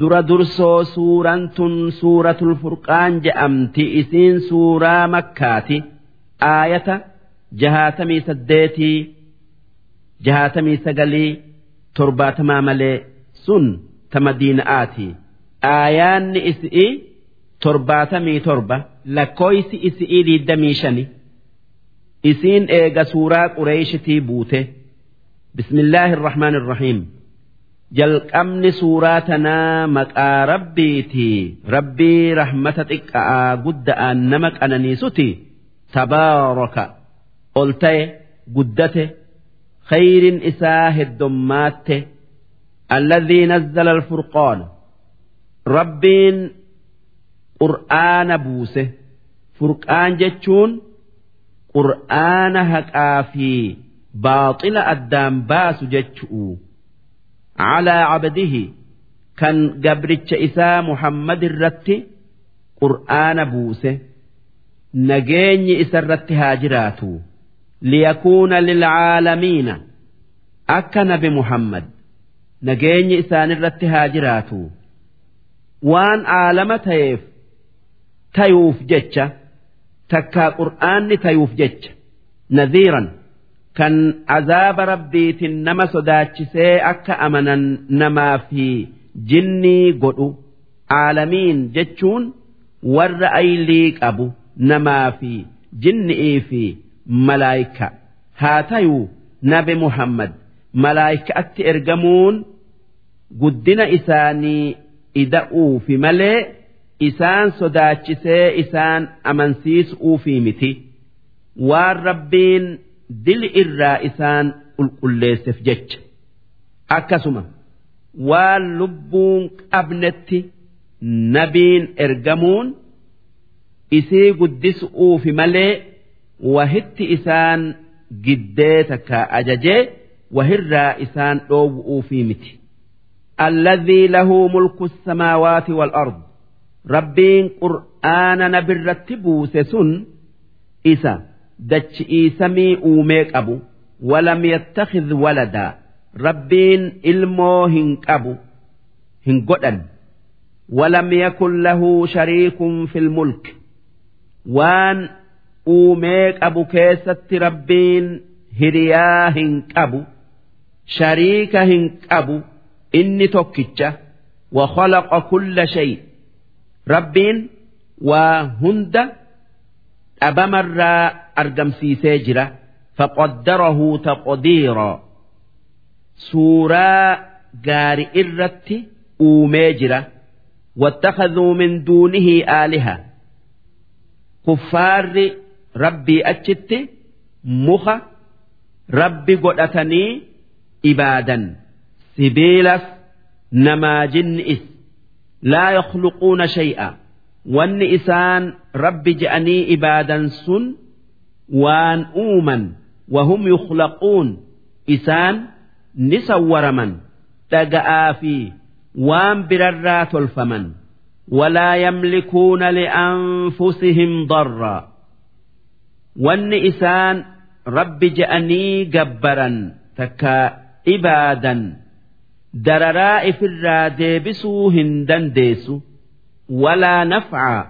dura dursoo suuraan tun suuratul furqaan je'amti isiin suuraa makkaati. Aayata jahaatamii saddeetii jahaatamii sagalii torbaatamaa malee sun ta madiina'aati aayaanni isi'i torbaatamii torba lakkooysi isi'ii diiddamii shani. Isiin eega suuraa qureeshitii buute. Bismillaahi irrahmaan irrahiim jalqabni suuraa tanaa maqaa rabbiitii rabbii rahmata xiqqa'aa gudda'aan nama qananiisuti. Tabaaraka. Ol ta'e guddate. Khayrin isaa heddommaatte alladhii nazzala alfurqaan. Rabbiin qur'aana buuse. Furqaan jechuun qur'aana haqaa fi baaxila addaan baasu jechu'u calaa cabdihi kan gabricha isaa muhammad irratti qur'aana buuse nageenyi isarratti haa jiraatu liyakuuna lilcaalamiina akka nabi muhammad nageenyi isaanirratti haa jiraatu waan aalama ta'eef tayuuf jecha takkaa qur'aanni tayuuf jecha nadhiiran kan azaaba rabbiitiin nama sodaachisee akka amanan namaa fi jinnii godhu aalamiin jechuun warra aylii qabu namaa fi jinni'ii fi malaayika haa tayuu nabi muhammad malaayikaatti ergamuun guddina isaanii ida'uufi malee isaan sodaachisee isaan amansiisuufi miti. Waan rabbiin dili irraa isaan qulqulleesseef jecha akkasuma waan lubbuun qabnetti nabiin ergamuun isii guddisuufi malee wahitti isaan giddee takka ajajee wahirraa isaan dhoowwuufi miti. الذي له ملك السماوات والأرض ربين قرآن نبي الرتبوس سن إسا dachi'iisamii uumee qabu walam yattakhidh waladaa rabbiin ilmoo hin qabu hin godhan. Walam yakun lahu shariikun fil mulk. Waan uumee qabu keessatti rabbiin hiriyaa hin qabu shariika hin qabu inni tokkicha wa khalaqa kulla shay. Rabbiin waa hunda dhabamarraa argamsiisee jira faqaddarahu taqdiira suuraa gaari irratti uumee jira واتخذوا من دونه آلهة كفار ربي أجت مخ ربي قدتني إبادا sibiilas namaa jinni'is laa yakhluquuna shay'a wanni isaan rabbi je'anii ibaadan sun waan uuman wahum yukhlaquun isaan ni sawwaraman dhaga'aa fi waan birarraa tolfaman. Walaa yamlikuuna li'anfusihim darraa wanni isaan rabbi je'anii gabbaran takka ibaadan dararaa ifirraa deebisuu hin dandeessu walaa naf'aa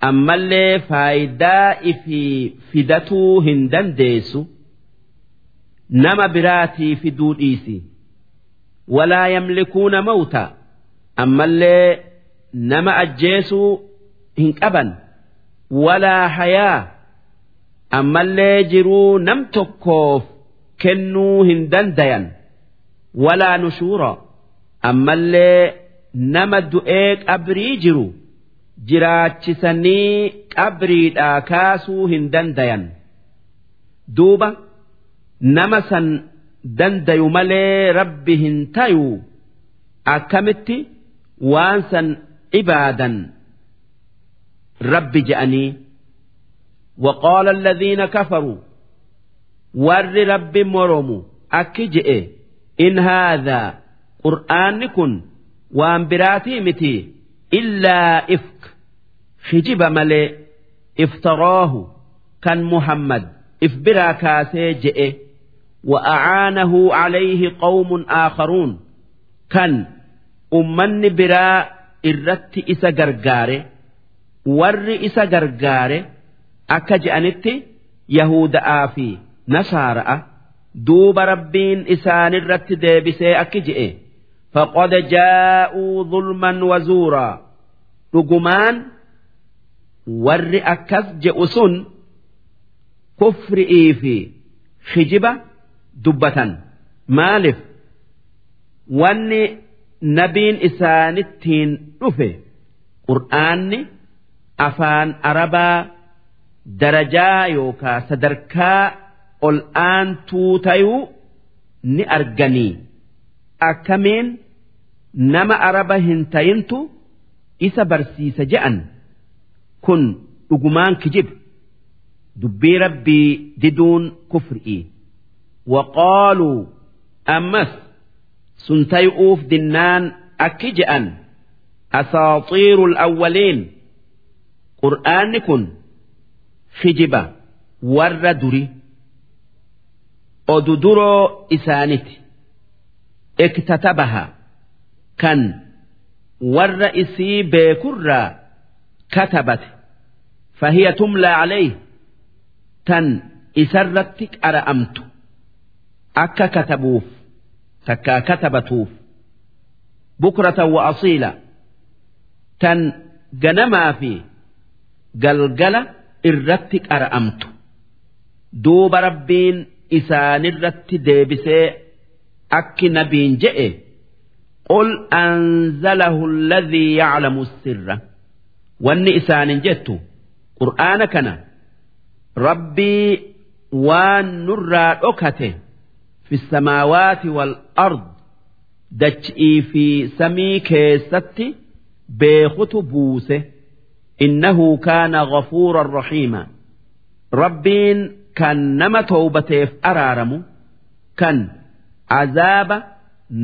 ammallee faayidaa ifii fidatuu hin dandeessu. Nama biraatii fiduu dhiisi walaa yamlikuuna mawta. Ammallee nama ajjeesuu hin qaban. Walaa hayaa. Ammallee jiruu nam tokkoof kennuu hin dandayan. Walaa nushuura. Ammallee nama du'ee qabrii jiru jiraachisanii qabriidhaa kaasuu hin dandayan duuba nama san dandayu malee rabbi hin tayu akkamitti waan san ibaadan rabbi je'anii وقال الذين كفروا ور رب مرموا أكجئ إن هذا قرآن كن وان براتي متي إلا إفك hijiba malee iftaroohu kan muhammad if biraa kaasee je'e wa'acaanahu calayhi qawmun aakharuun kan ummanni biraa irratti isa gargaare warri isa gargaare akka je'anitti yahuda'aa fi nasaara'a duuba rabbiin isaanirratti deebisee akki je'e faqad jaa'uu zulman wazuuraa dhugumaan. Warri akkas je'u sun kufri'ii fi hijiba dubbatan. Maaliif wanni nabiin isaanittiin dhufe qur'aanni afaan arabaa darajaa yookaa sadarkaa ol aantuu tayuu ni arganii. Akkamiin nama araba hin tayintu isa barsiisa je'an kun dhugumaan kijib dubbii rabbii diduun kufri'i waqaaluu ammas sun tayu'uuf dinnaan akki je'an asaaxiiru awwaliin qur'aanni kun kijiba warra duri. Odu duroo isaaniti iktatabaha kan warra isii beekurraa fahiya tumlaa calayh tan isarratti qara'amtu akka katabuuf takkaa katabatuuf bukratan wa asiila tan ganamaa fi galgala irratti qara'amtu duuba rabbiin isaanirratti deebisee akki nabiin je'e qul anzalahu alladhii yaclamu sirra wanni isaanin jettu qur'aana kana rabbii waan nurraa dhokate fi samaawaati wal ard dach'ii fi samii keessatti beekutu buuse. Innahu kaana ghafuuran rahiima. Rabbiin kan nama towbateef araaramu kan azaaba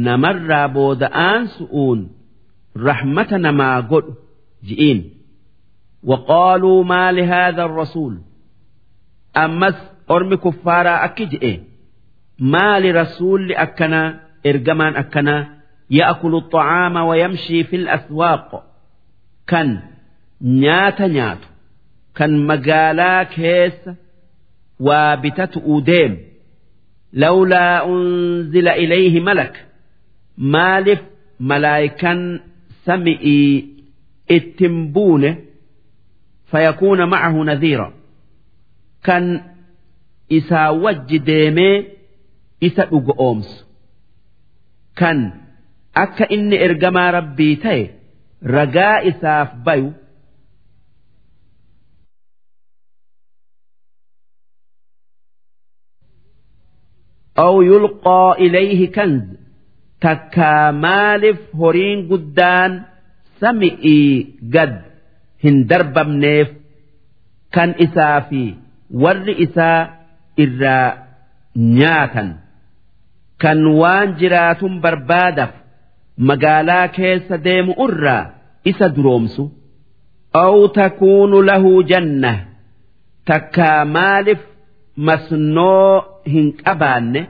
namarraa booda'aan su'uun rahmata namaa godhu ji'iin وقالوا ما لهذا الرسول أمس أرمي كفارا أكجئ ما لرسول أكنا إرجمان أكنا يأكل الطعام ويمشي في الأسواق كان نيات نيات كان مقالا كيس وابتت أوديم لولا أنزل إليه ملك مالف ملايكا سمئي اتنبونه فيكون معه نذيرا كان إسا وج ديمي إسا أومس كان أكا إني إرجما ربي تي رجاء إساف بيو أو يلقى إليه كنز تكا مالف هورين قدان سمئي قد hin darbamneef kan isaa fi warri isaa irraa nyaatan. Kan waan jiraatun barbaadaf magaalaa keessa deemu irraa isa duroomsu. Aw takuunu lahu janna takkaa maaliif masnoo hin qabaanne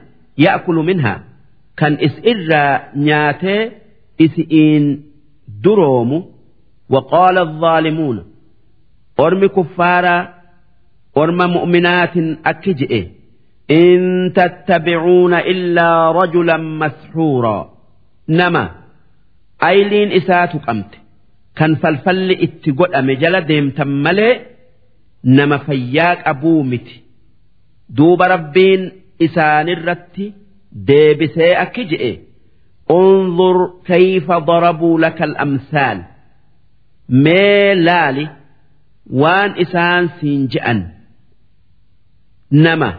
ya'kulu minhaa kan is irraa nyaatee isi'iin duroomu وقال الظالمون أرم كفارا أرم مؤمنات أكجئ إن تتبعون إلا رجلا مسحورا نما أيلين إساتك أمت كان فالفل اتقل أمجل ديم تملي نما فياك أبومت دوب ربين إسان الرت ديبسي أكجئ انظر كيف ضربوا لك الأمثال mee laali waan isaan siin je'an. Nama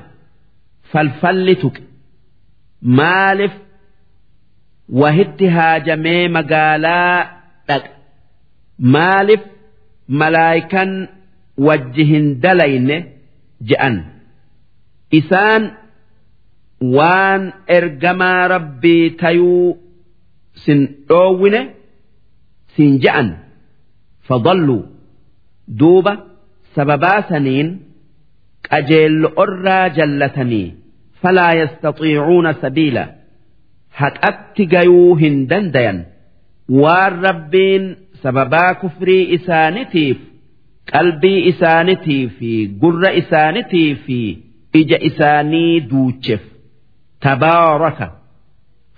falfalli tuqe. Maalif wahitti haajamee magaalaa dhaqa. Maalif malaayikan wajji hin dalayne je'an. Isaan waan ergamaa rabbii tayuu sin dhoowwine siin je'an. فضلوا دوبة سببا سنين أجيل أرى جلتني فلا يستطيعون سبيلا هك أتقيوهن دنديا waan rabbiin sababaa kufrii isaanitiif qalbii isaanitii fi gurra isaanitii fi ija isaanii duucheef tabaaraka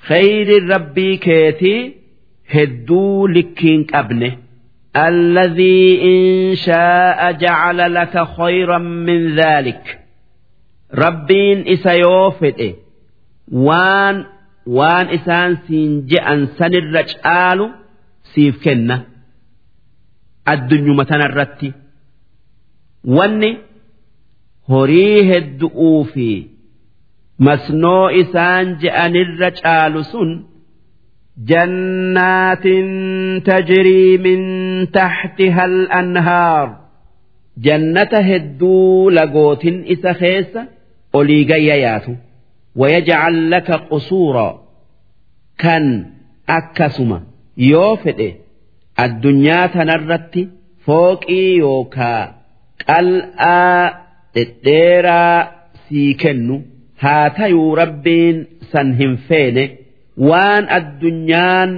khayri rabbii keetii hedduu likkiin qabne الذي إن شاء جعل لك خيرا من ذلك ربين إسيوفد وان وان إسان سينجأن سن الرجال سيف كنة الدنيا متنا الرتي واني horii heddu'uu fi masnoo isaan je'an irra caalu sun jannaatin tajrii min taxtiha al-anhaar jannata hedduu lagootin isa keessa olii gayya yaatu ويجعل لك قصورا كان أكسما يوفد الدنيا تنرت فوقي يوكا قلآ dhedheeraa sii kennu haa tayuu rabbiin san hin feene waan addunyaan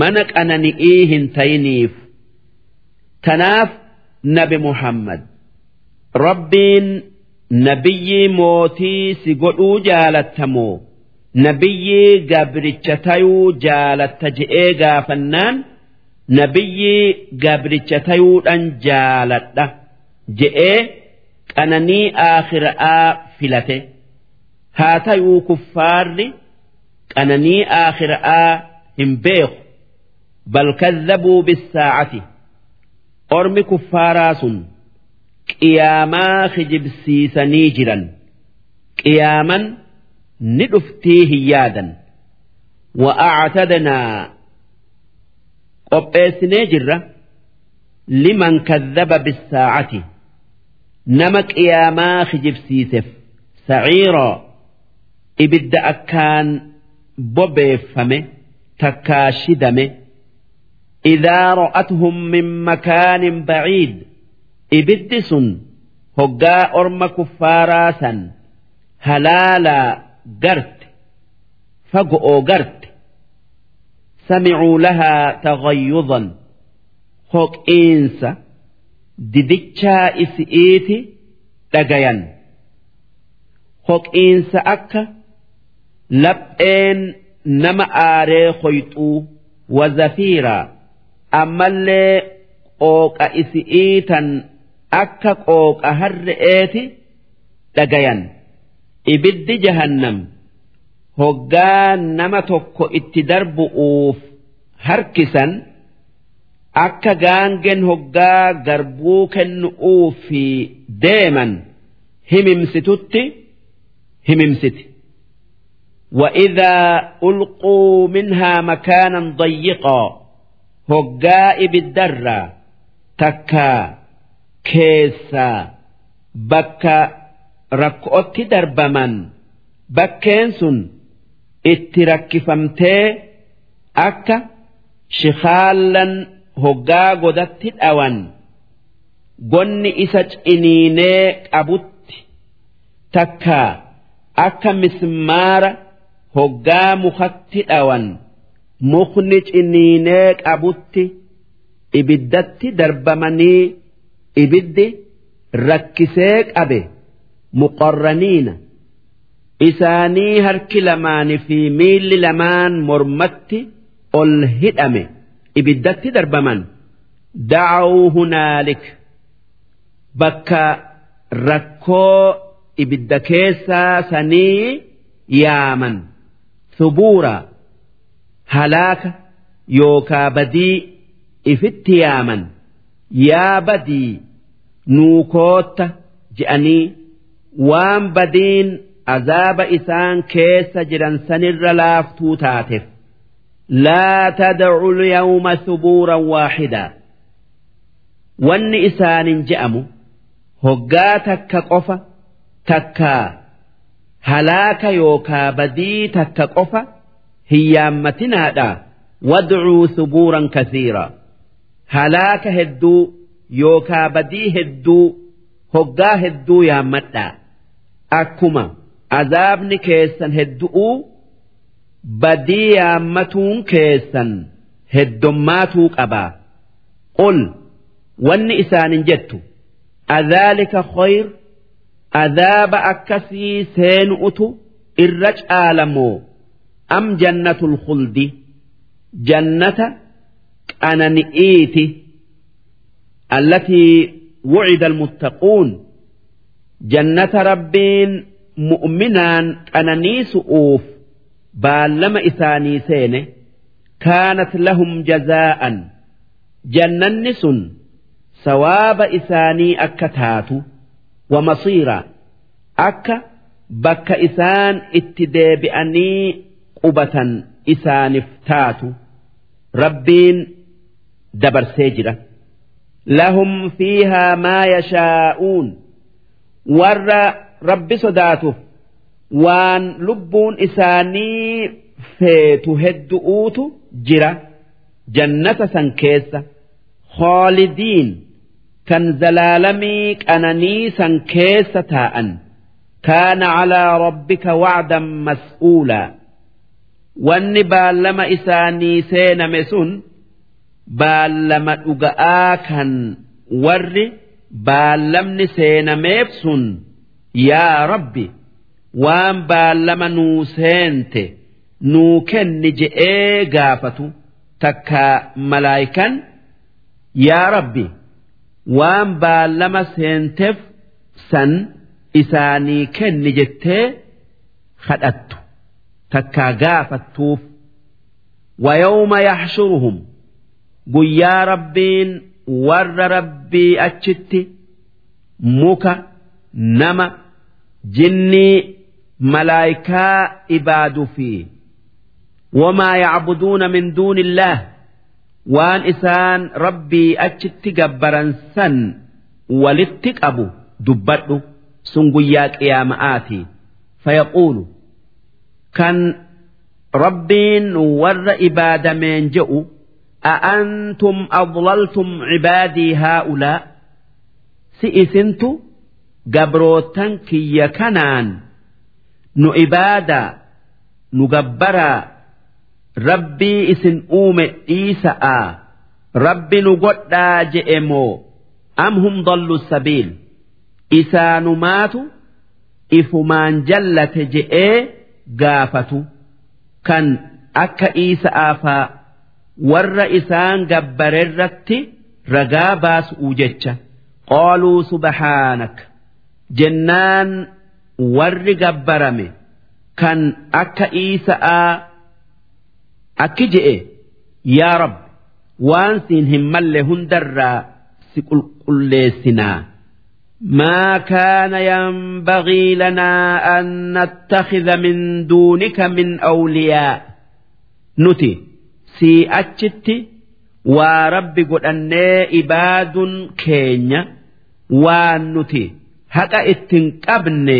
mana qanani'ii hin tayiniif tanaaf nabi muhammad rabbiin nabiyyii mootii si godhuu jaalattamoo nabiyyii gabricha tayuu jaalatta je'ee gaafannaan? Nabiyyii gabricha tayuudhan jaaladha je'ee qananii aakhiraa filate. Haa tayuu kuffaarri qananii aakhiraa hin beeku bal kazzabuu bisaacati ormi kuffaaraa sun qiyaamaa kijibsiisanii jiran qiyaaman ni dhuftii hin yaadan wa'acatadanaa qopheessinee jirra liman kazzaba bisaacati nama qiyaamaa kijibsiiseef saciiroo ibidda akkaan bobeeffame takkaa shidame idaa ra'atuhum min makaanin baciid ibiddi sun hoggaa orma kuffaaraa san halaalaa garte fago'oo garte samicuu lahaa tagayyudan hoqiinsa didichaa isi'iiti dhagayan. Hoqiinsa akka lapheen nama aaree hoyxuu wazafiiraa ammallee qooqa isi'iitan akka qooqa harre'eeti dhagayan. Ibiddi jahannam. Hoggaa nama tokko itti darbu'uuf harkisan akka gaangen hoggaa garbuu kennu'uufi deeman himimsitutti himimsiti وإذا ألقوا منها مكانا ضيقا هقاء بالدرة تكا كيسا بكا ركوت دربمن بكين سن اتركفمتي أكا شخالا هقاء قدت الأوان قن إسج إنيني أبت تكا أكا مسمار hoggaa mukatti dhawan mukni ciniinee qabutti ibiddatti darbamanii ibiddi rakkisee qabe muqarraniina isaanii harki lamaanii fi miilli lamaan mormatti ol hidhame ibiddatti darbaman da'awuu hunaalik bakka rakkoo ibidda keessaa sanii yaaman. subuura halaaka yookaa badii ifitti yaaman yaa badii nuu kootta je'anii waan badiin azaaba isaan keessa jiran sanirra laaftuu taateef laa tad'u lyawma subuuran waaxidaa wanni isaanin je'amu hoggaa takka qofa takkaa halaaka yookaa badii takka qofa hin yaammatinaadha. Wadcuu subuuran kasiira. Halaaka hedduu yookaa badii hedduu hoggaa hedduu yaammadha. Akkuma azaabni keessan heddu'uu badii yaammatuun keessan heddommaatuu qabaa qul wanni isaanin jettu adhaalika khayr adhaaba akkasii seenu'utu irra caalamoo. Am jannatul khuldi? Jannata qanani'iiti. Allatii wucida almuttaquun jannata rabbiin mu'minaan qananiisu'uuf baallama isaanii seene? Kaanat lahum jazaa'an. Jannanni sun sawaaba isaanii akka taatu wa masiira akka bakka isaan itti deebi'anii qubatan isaaniif taatu rabbiin dabarsee jira. Lahum fiihaa maa yashaa'uun. Warra rabbi sodaatuuf waan lubbuun isaanii feetu heddu'uutu jira. Jannata san keessa. Khoolidiin kan zalaalamii qananii san keessa taa'an. Kaana calaa rabbika wacdan mas'uulaa wanni baallama isaanii seename sun baallama dhuga'aa kan warri baallamni seenameef sun yaa rabbi waan baallama nuu seente nuu kenni je'ee gaafatu takka malaayikan yaa rabbi waan baallama seenteef san isaanii kenni jettee kadhattu takkaa gaafattuuf ويوم يحشرهم guyyaa rabbiin warra rabbii achitti muka nama jinnii malaayikaa ibaadu fi wamaa yacbuduuna min duuni illaah waan isaan rabbii achitti gabbaran san walitti qabu dubbadhu sun guyyaa qiyaama'aati fayaquulu kan rabbiin warra ibaadameen je'u أأنتم أضللتم عبادي هؤلاء سئسنت قبروتن كي كنان نو إبادا نقبرا rabbii isin uume dhiisa'a rabbi nu godhaa je'e moo? Am hum dollu sabiil? Isaanumaatu ifumaan jallate je'ee gaafatu. Kan akka iisa'aafaa warra isaan gabbarerratti ragaa baasuu jecha. Qaaluu subhaanak jennaan warri gabbarame kan akka iisa'aa akki je'e yaa rabbi waan siin hin malle hundarraa si qulqulleessinaa ما كان ينبغي لنا أن نتخذ من دونك من أولياء نتي sii achitti waa rabbi godhannee ibaaduun keenya waan nuti haqa ittiin qabne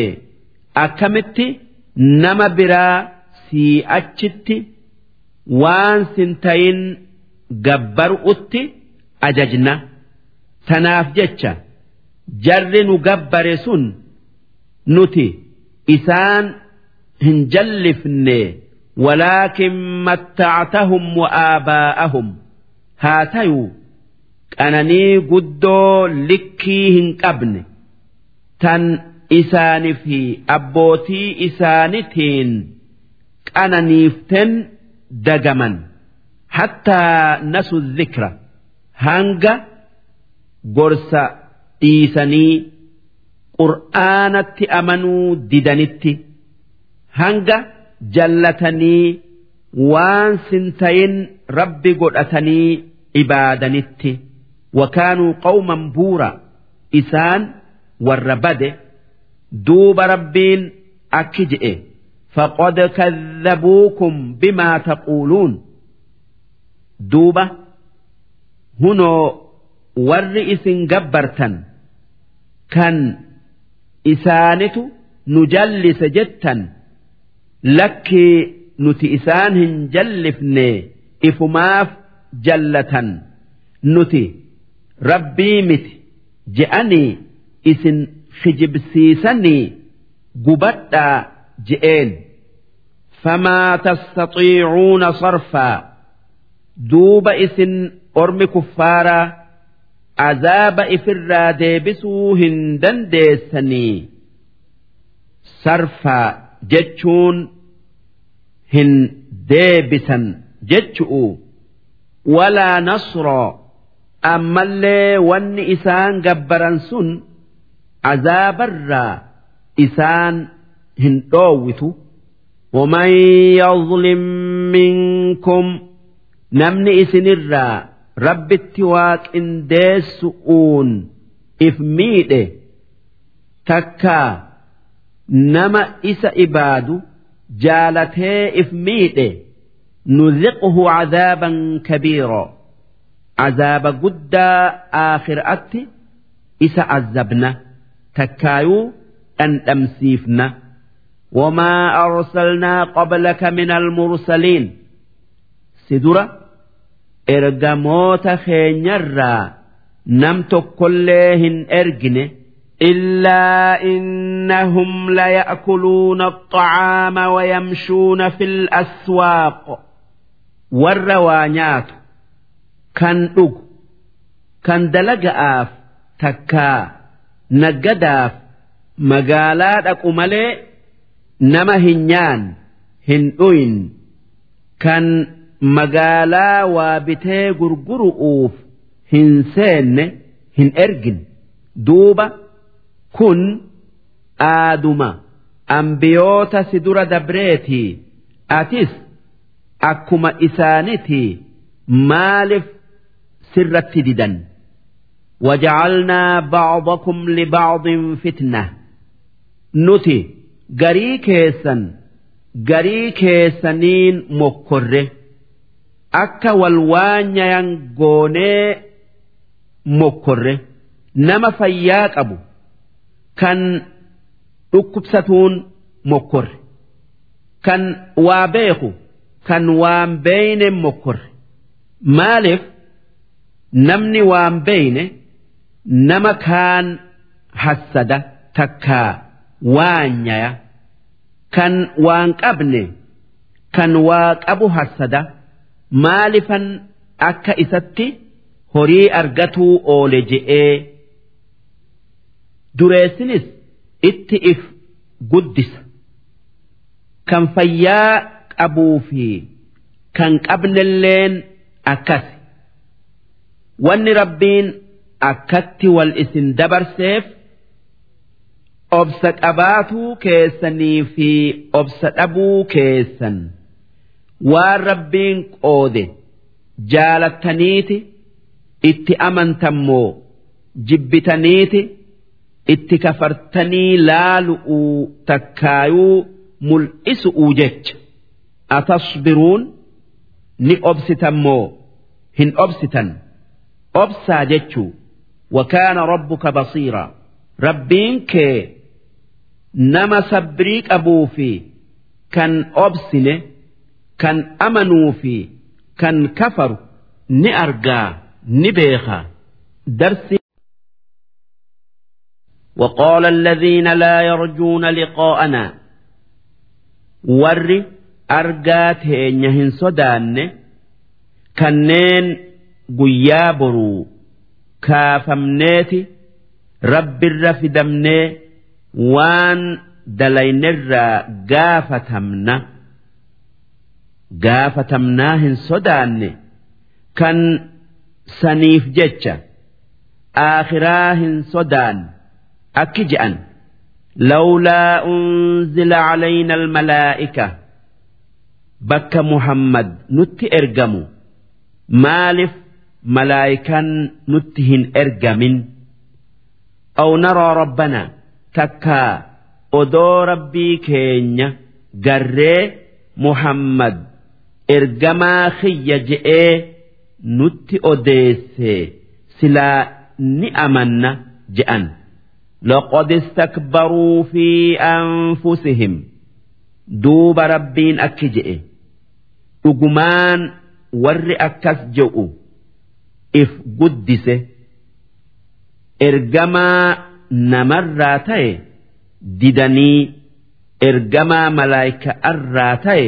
akkamitti nama biraa sii achitti waan sintayin gabbaru'utti ajajna. Tanaaf jecha jarri nu gabbare sun nuti isaan hin jallifne walaakin mattaatahum wa'aabaa'ahum haa tayuu qananii guddoo likkii hin qabne. Tan isaanii fi abbootii isaanitiin qananiiften dagaman hattaa nasu zikra hanga gorsa dhiisanii qur'aanatti amanuu didanitti hanga jallatanii waan sintayin rabbi godhatanii ibaadanitti wakaanuu qawman buura isaan warra bade duuba rabbiin akki je'e. فقد كذبوكم بما تقولون دوبة هنو ور إسن جبرتا كان إسانة نجلس جتا lakkii nuti isaan hin jallifne ifumaaf jallatan nuti rabbii miti je'anii isin kijibsiisanii gubadhaa je'een famaa tastatiicuuna sarfaa duuba isin ormi kuffaaraa azaaba ifirraa deebisuu hin dandeessanii sarfaa jechuun hin deebisan jechu'u walaa nasroo ammallee wanni isaan gabbaran sun azaabarraa isaan hin dhoowwitu ومن يظلم منكم namni isinirraa rabbitti waaqindeessu'uun if miidhe takkaa nama isa ibaadu jaalatee if miidhe nuziquhu cadaaban kabiira cazaaba guddaa aakhiraatti isa azabna takkaayuu dhandhamsiifna وما أرسلنا قبلك من المرسلين سدرة ergamoota keenyarraa nam tokkollee hin ergine illaa innahum laya'kuluuna الطعaama wayamshuuna fi الأسواaq warra waa nyaatu kan dhugu kan dalaga'aaf takkaa nama hin nyaan hin dhuyin. Kan magaalaa waa bitee gurguru'uuf hin seenne hin ergin. Duuba kun aaduma. Ambiyoota si dura dabreetii. Atis akkuma isaaniti maaliif sirratti didan? Wajacalnaa bacdakum libacdin fitna. Nuti garii keessan garii keessaniin mokkorre. Akka wal waanyayan goonee mokkorre. Nama fayyaa qabu kan dhukkubsatuun mokkorre. Kan waa beeku kan waan beeyne mokkorre. Maaliif? Namni waan beeyne nama kaan hassada takkaa. Waanyaya kan waan qabne kan waa qabu hassada. maalifan akka isatti horii argatuu oole je'ee dureessinis itti if guddisa kan fayyaa qabuu fi kan qabnelleen akkas wanni rabbiin akkatti wal isin dabarseef obsa qabaatuu keessanii fi obsa dhabuu keessan. waan rabbiin qoode jaalattaniiti itti amantammoo jibbitaniiti itti kafartanii laalu'uu takkaayuu mul'isu'uu jecha. Atasbiruun ni obsitammoo? Hin obsitan. Obsaa jechuu. Wakaana rabbuka basiira rabbiin kee nama sabrii qabuu fi kan obsine. kan amanuu fi kan kafaru ni argaa ni beeka darsi وقال الذين لا يرجون لقاءنا ور أرجات هن صدان كنين قيابرو كافمنيتي رب الرفدمني waan dalaynirraa gaafatamna gaafatamnaa hin sodaanne kan saniif jecha aakhiraa hin sodaanne akki je'an lawlaa unzila calayna almalaa'ika bakka muhammad nutti ergamu maaliif malaa'ikan nutti hin ergamin? Aw naraa rabbanaa takkaa odoo rabbii keenya garree muhammad ergamaa kiyya je'ee nutti odeesse silaa ni amanna je'an لقد استكبروا في أنفسهم دوب ربين أكجئ أجمان ور أكس جؤ إف قدس إرجما namarraa ta'e didanii ergamaa malaayika'arraa ta'e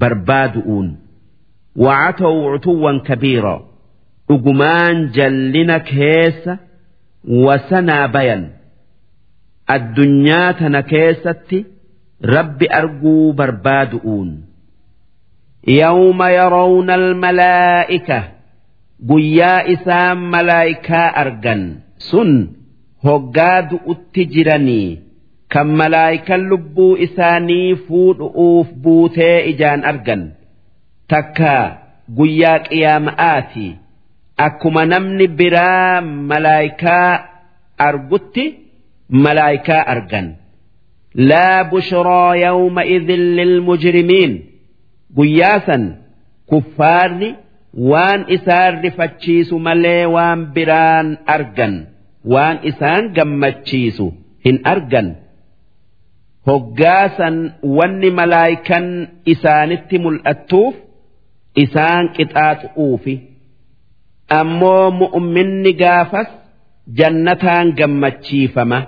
barbaadu'uun. Wacatoo utuwwan kabiiroo dhugumaan jallina keessa wasanaa bayan. Addunyaa tana keessatti rabbi arguu barbaadu'uun. Yawma yarawna almalaa'ika guyyaa isaan malaayikaa argan sun هقاد أتجرني كم ملائكة لبو إساني فود أوف بوتي إجان أرجن تكا قيا قيامآتي أكما نمني برا ملائكة أرجتي ملائكة أرجن لا بشرى يومئذ للمجرمين قياسا كفارني waan isaan rifachiisu malee waan biraan argan Waan isaan gammachiisu hin argan. Hoggaasan wanni malaayikan isaanitti mul'attuuf isaan qixaaxu'uufi ammoo mu'minni gaafas jannataan gammachiifama.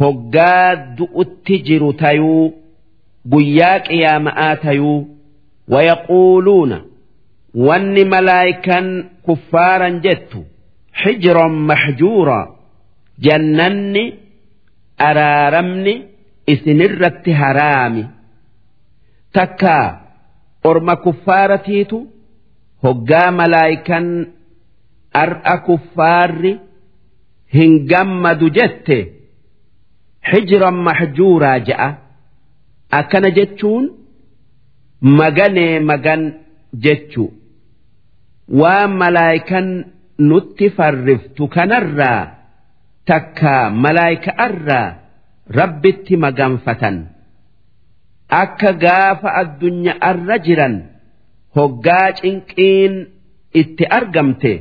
Hoggaa du'utti jiru tayuu guyyaa qiyaama'aa tayuu. Wayaquuluuna wanni malaayikan kuffaaran jettu xijran maxjuura jannanni araaramni isinirratti haraami takkaa orma kuffaaratiitu hoggaa malaayikan ar'a kuffaarri hin gammadu jette xijran maxjuuraa je'a akkana jechuun maganee magan jechu waan malaayikan nutti farriftu kanarraa takka malaayika'arraa rabbitti maganfatan akka gaafa addunyaarra jiran hoggaa cinqiin itti argamte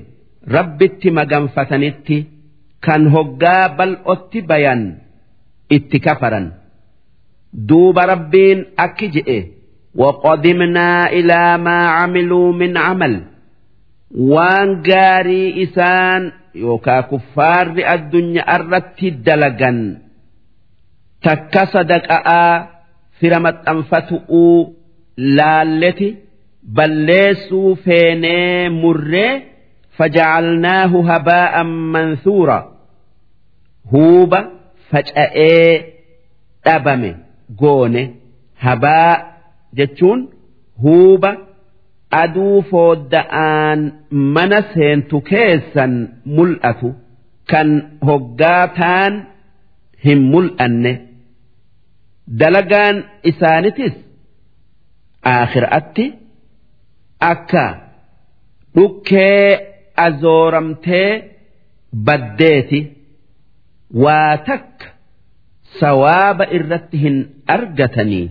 rabbitti maganfatanitti kan hoggaa bal'otti bayan itti kafaran duuba rabbiin akki je'e. وقدمنا إلى ما عملوا من عمل waan gaarii isaan yookaa kuffaarri addunyaa irratti dalagan takka sadaqa'aa fira maxxanfatu'uu laalleti balleessuu feenee murree fajacalnaahu habaa'an manthuura huuba faca'ee dhabame goone habaa jechuun huuba aduu foodda'aan mana seentu keessan mul'atu kan hoggaataan hin mul'anne dalagaan isaanitis aakhiraatti akka dhukkee azooramtee baddeeti waa takka sawaaba irratti hin argatanii.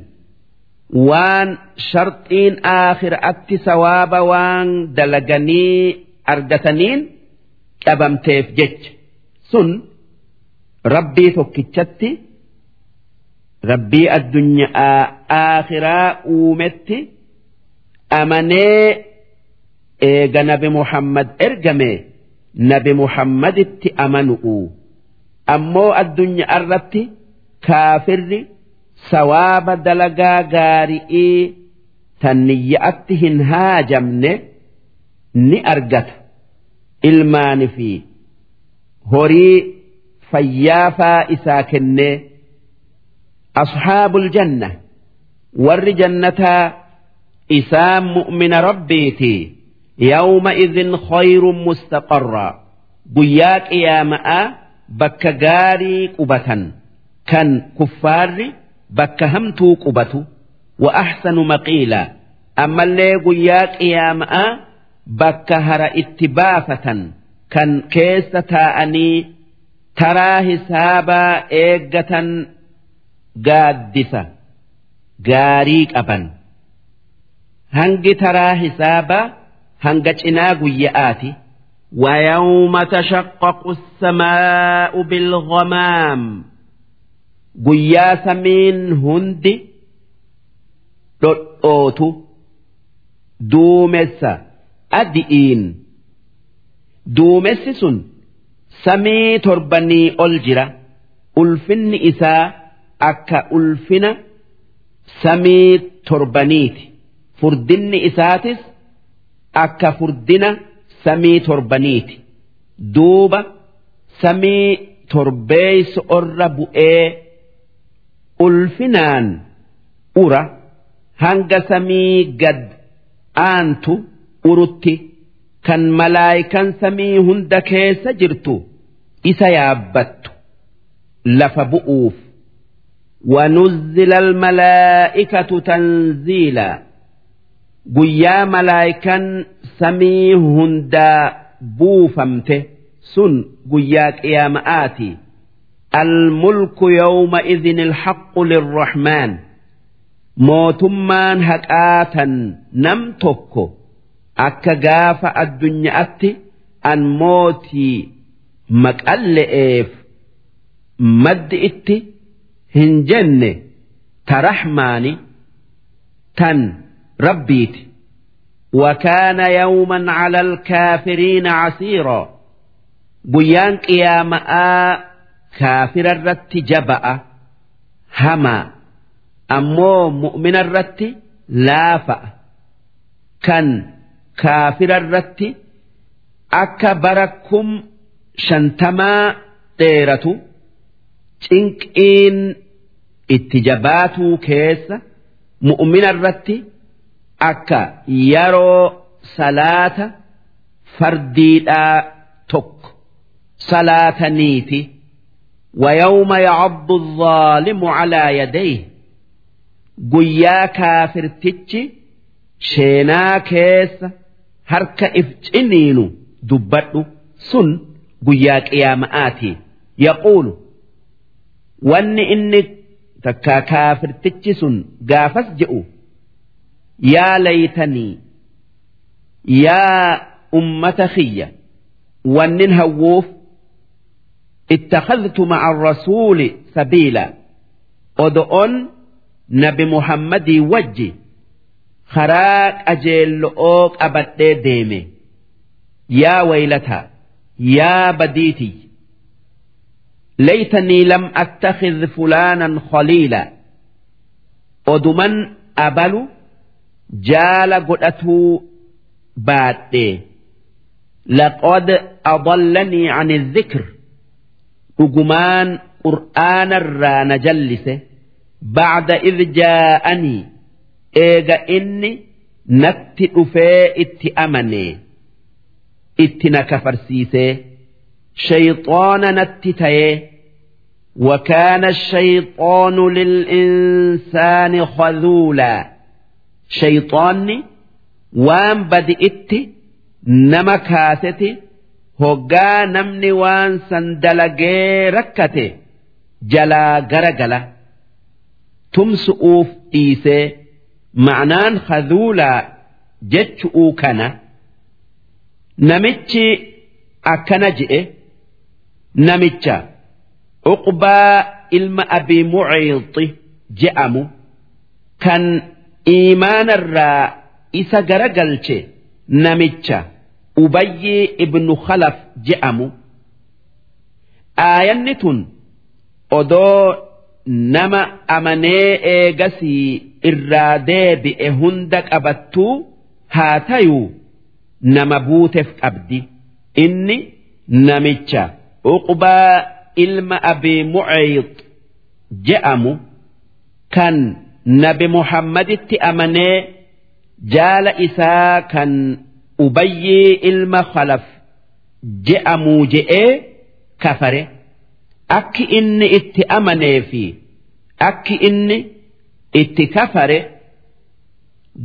Waan sharxiin aakhiraatti sawaaba waan dalaganii argataniin dhabamteef jecha sun rabbii tokkichatti rabbii addunyaa aakhiraa uumetti amanee eega nabi muhammad ergame nabi muhammaditti amanu'u ammoo addunyaa irratti kaafirri. Sawaaba dalagaa gaari'ii tan niyya'atti hin haajamne ni argata. Ilmaani fi horii fayyaafaa isaa kennee ashaabul janna. Warri jannataa isaan mu'mina rabbiiti yawma idin khayrun mustaqarraa guyyaa qiyaama'aa bakka gaarii qubatan kan kuffaarri bakka hamtuu qubatu wa ahsanu maqiila ammallee guyyaa qiyaama'aa bakka hara itti baafatan kan keessa taa'anii taraa hisaabaa eeggatan gaaddisa gaarii qaban hangi taraa hisaabaa hanga cinaa guyya'aati ويوم تشقق السماء بالغمام guyyaa samiin hundi dhodhootu duumessa. Adi'iin duumessi sun samii torbanii ol jira. Ulfinni isaa akka ulfina samii torbaniiti. Furdinni isaatis akka furdina samii torbaniiti. Duuba samii torbeeysa orra bu'ee ulfinaan ura hanga samii gad aantu urutti kan malaayikan samii hunda keessa jirtu isa yaabbattu lafa bu'uuf ونزل الملائكة تنزيلا قيا ملائكا سمي هندا بوفمته سن قياك يا مآتي الملك يومئذ الحق للرحمن mootummaan haqaatan nam tokko akka gaafa addunyaatti an mootii maqalle'eef maddi itti hin jenne ta rahmaani tan rabbiiti وكان يوما على الكافرين عسيرا بيان قيامة kaafira irratti jaba'a hamaa ammoo mu'mina irratti laafa'a kan kaafira irratti akka bara kum shantamaa dheeratu cinqiin itti jabaatuu keessa mu'mina irratti akka yeroo salaata fardiidhaa tokko salaataniiti. ويوم يعض الظالم على يديه guyyaa kaafirtichi sheenaa keessa harka if ciniinu dubbadhu sun guyyaa qiyaama'aati yaquulu wanni inni takkaa kaafirtichi sun gaafas je'u yaa laytanii yaa ummata kiyya wannin hawwuuf اتخذت مع الرسول سبيلا أدؤن nabi muhammadii wajji karaa qajeello'oo qabadhee deeme yaa waylataa yaa badiitii laytanii lam attakhidh fulaanan khaliila oduman abalu jaala godhatuu baadhee laqad adallanii an dhikr dhugumaan qur'aanarraa na jallise بعد إذ جاءني إيجا إني نت أفي إت أمني إت نكفرسيسي شيطان نت تيه وكان الشيطان للإنسان خذولا شيطاني وان بدئت نما كاستي hoggaa namni waan san dalagee rakkate jalaa gara gala tumsu'uuf dhiisee ma'anaan haduulaa jechu'uu kana namichi akkana je'e namicha uqbaa ilma abii muciixi je'amu kan iimaanarraa isa garagalche namicha. Ubayyii ibnu khalaf je'amu. Aayanni tun odoo nama amanee eegasii irraa deebi'e hunda qabattuu haa tayuu nama buuteef qabdi. Inni namicha uqbaa ilma abii muciix je'amu. Kan nabi muhammaditti amanee jaala isaa kan ubayyii ilma khalaf. Je'amuu je'ee kafare. akki inni itti amanee fi akki inni itti kafare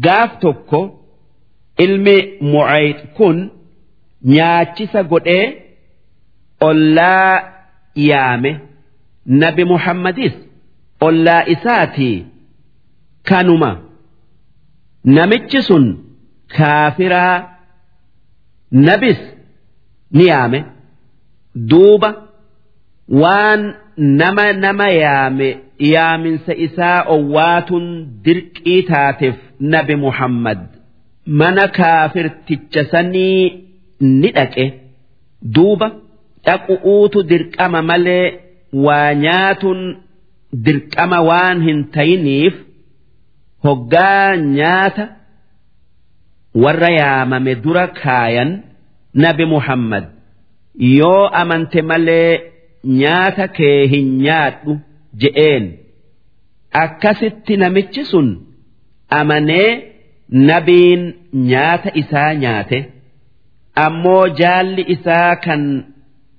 gaaf tokko ilmi mucayd kun nyaachisa godhee ollaa yaame. Nabi muhammadis ollaa isaatii kanuma. Namichi sun kaafiraa nabis ni yaame duuba. waan nama nama yaame yaaminsa isaa owwaatun dirqii taateef nabi muhammad mana kaafirticha sanii ni dhaqe duuba dhaqu'uutu dirqama malee waa nyaatun dirqama waan hin tayiniif hoggaa nyaata warra yaamame dura kaayan nabi Muhammad. Yoo amante malee nyaata kee hin nyaadhu je'een. Akkasitti namichi sun amanee nabiin nyaata isaa nyaate. Ammoo jaalli isaa kan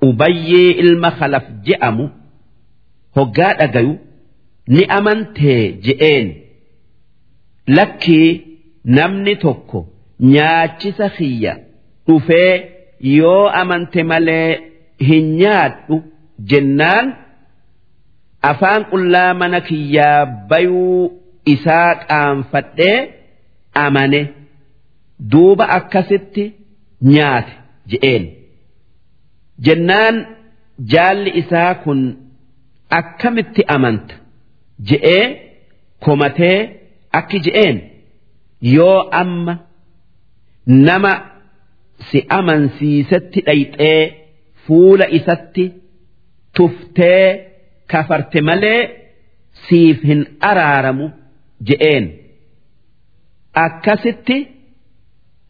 ubayyee ilma khalaf je'amu hoggaa dhagayu ni amantee je'een. Lakkii namni tokko nyaachisa kiyya dhufee yoo amante malee hin nyaadhu jennaan afaan qullaa mana kiyyaa bayuu isaa qaanfadhee amane. Duuba akkasitti nyaate je'een. Jennaan jaalli isaa kun akkamitti amanta? je'ee komatee akki je'een. Yoo amma nama si amansiisetti dhayxee fuula isatti tuftee kafarte malee siif hin araaramu je'een. Akkasitti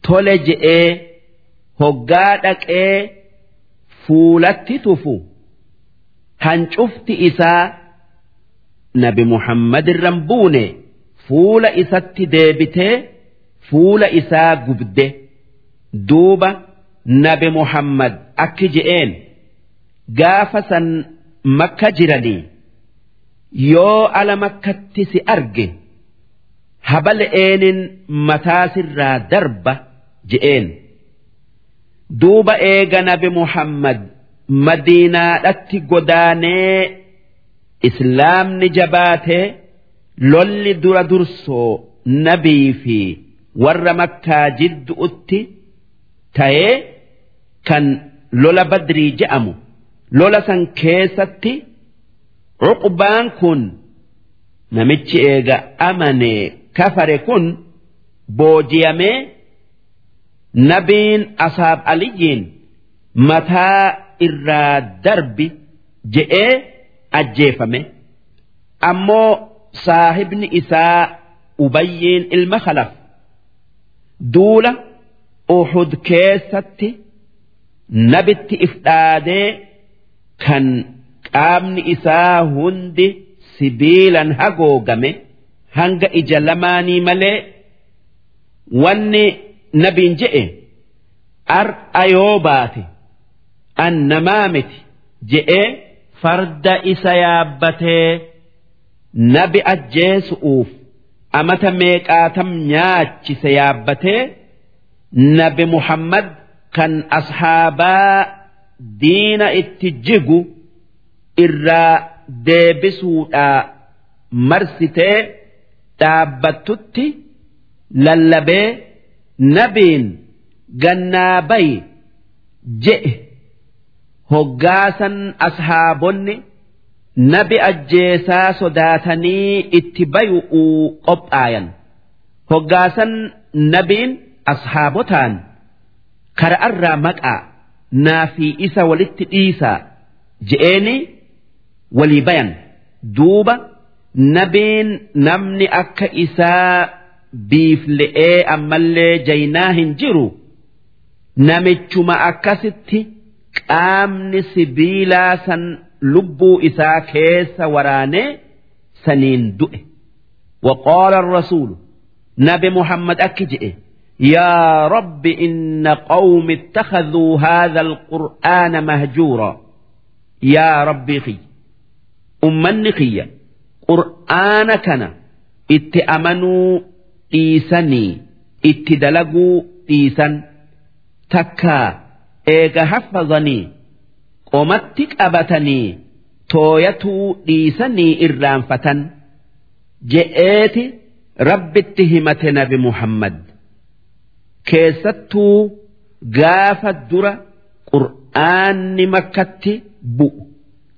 tole je'ee hoggaa dhaqee fuulatti tufu. Hancufti isaa nabi Muhammad irran buune fuula isatti deebitee fuula isaa gubde duuba nabi Muhammad akki je'een gaafa san makka jiranii yoo ala makkatti si arge habala'eenin mataa sirraa darba je'een. Duuba eega nabi Muhammad madiinaadhatti godaanee islaamni jabaatee lolli dura dursoo nabii fi warra makkaa jidduutti ta'ee kan lola badrii je'amu lola san keessatti cuqbaan kun namichi eega amanee kafare kun boojiyamee nabiin asaab aliyyiin mataa irraa darbi je'ee ajjeefame. Ammoo saahibni isaa ubayyiin ilma khalaf duula uhud keessatti nabitti if dhaadee kan qaamni isaa hundi sibiilan hagoogame hanga ija lamaanii malee wanni nabiin je'e ar'a yoo baate an namaa miti je'ee farda isa yaabbatee nabi ajjeesu'uuf amata meeqaatam nyaachise yaabbatee nabi Muhammad kan ashaabaa diina itti jigu irraa deebisuudhaa marsitee dhaabbattutti lallabee nabiin gannaa bayi je'e. Hoggaasan ashaabonni nabi ajjeesaa sodaatanii itti bayu'uu qophaayan hoggaasan nabiin ashaabotaan kara'arraa maqaa naa fi isa walitti dhiisaa je'eeni walii bayan. Duuba nabiin namni akka isaa biifle'ee ammallee jaynaa hin jiru. Namichuma akkasitti qaamni sibiilaa san lubbuu isaa keessa waraanee saniin du'e وقال الرسول نبي محمد أكجئ يا رب إن قوم اتخذوا هذا القرآن مهجورا يا ربي خي أمني خي قرآن كان اتأمنوا إيساني اتدلقوا إيسان تكا إيغا حفظني qomatti qabatanii tooyatuu dhiisanii irraanfatan je'eeti rabbitti himate nabi Muhammad. Keessattuu gaafa dura qur'aanni makkatti bu'u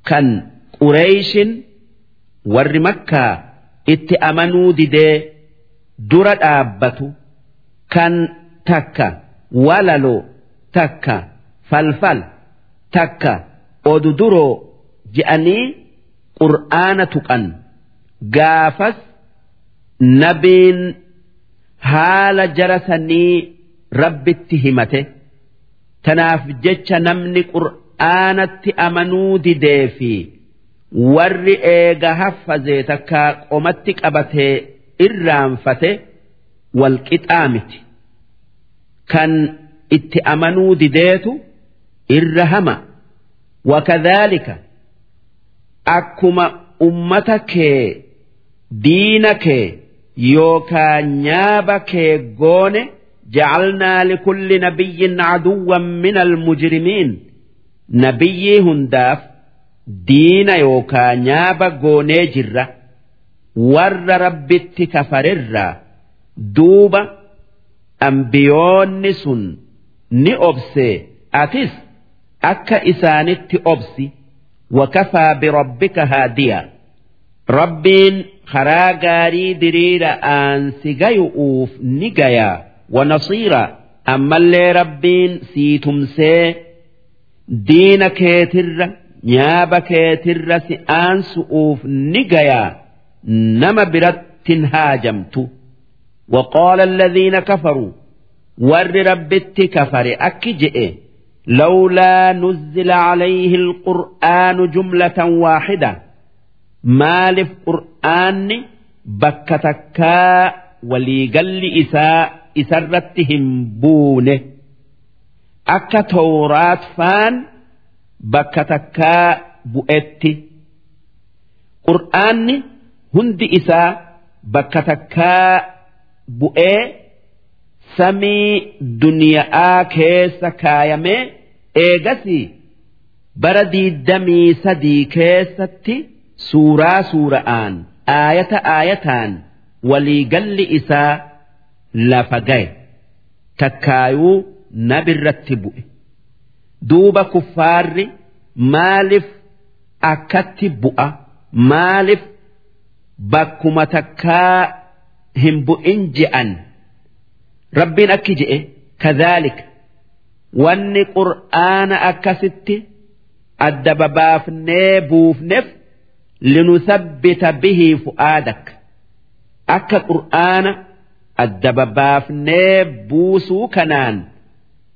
kan qureeyshin warri makkaa itti amanuu didee dura dhaabbatu kan takka walaloo takka falfal takka odu duroo je'anii qur'aana tuqan. Gaafas nabiin haala jara sanii rabbitti himate. Tanaaf jecha namni qur'aanatti amanuu didee fi warri eega haffazee takkaa qomatti qabatee irraanfate walqixaa miti. Kan itti amanuu dideetu irra hama wakadhaalika akkuma ummata kee diina kee yookaa nyaaba kee goone jecalnaa likulli nabiyyin caduwwan min almujrimiin nabiyyii hundaaf diina yookaa nyaaba goonee jirra. Warra rabbitti kafarirraa duuba ambiyoonni sun ni obsee. Atis سن نئبسي أتس أكا إسانت أبسي وكفى بربك هاديا ربين خراغاري درير آنسي غيؤوف نجايا ونصيرا أما اللي ربين سيتمسي دين كيتر نياب كيتر سئان سؤوف نجايا نما برت هاجمت وقال الذين كفروا ور ربت كفر أكجئ لولا نزل عليه القرآن جملة واحدة مالف قرآن بكتكا وليقل إساء isarratti hin buune akka tooraat faan bakka takkaa bu'etti qur'aanni hundi isaa bakka takkaa bu'ee samii duniyaa keessa kaayamee eegasii bara diiddamii sadii keessatti suuraa suura'aan aayata aayataan waliigalli isaa lafa gaye takkaayuu nabirratti bu'e duuba kuffaarri maaliif akkatti bu'a maaliif bakkuma takkaa hin bu'in je'an rabbiin akki je'e kadhaalika wanni qur'aana akkasitti adda babaafnee buufneef linusabbita bihii fu'aadak. Akka qur'aana adda babaafnee buusuu kanaan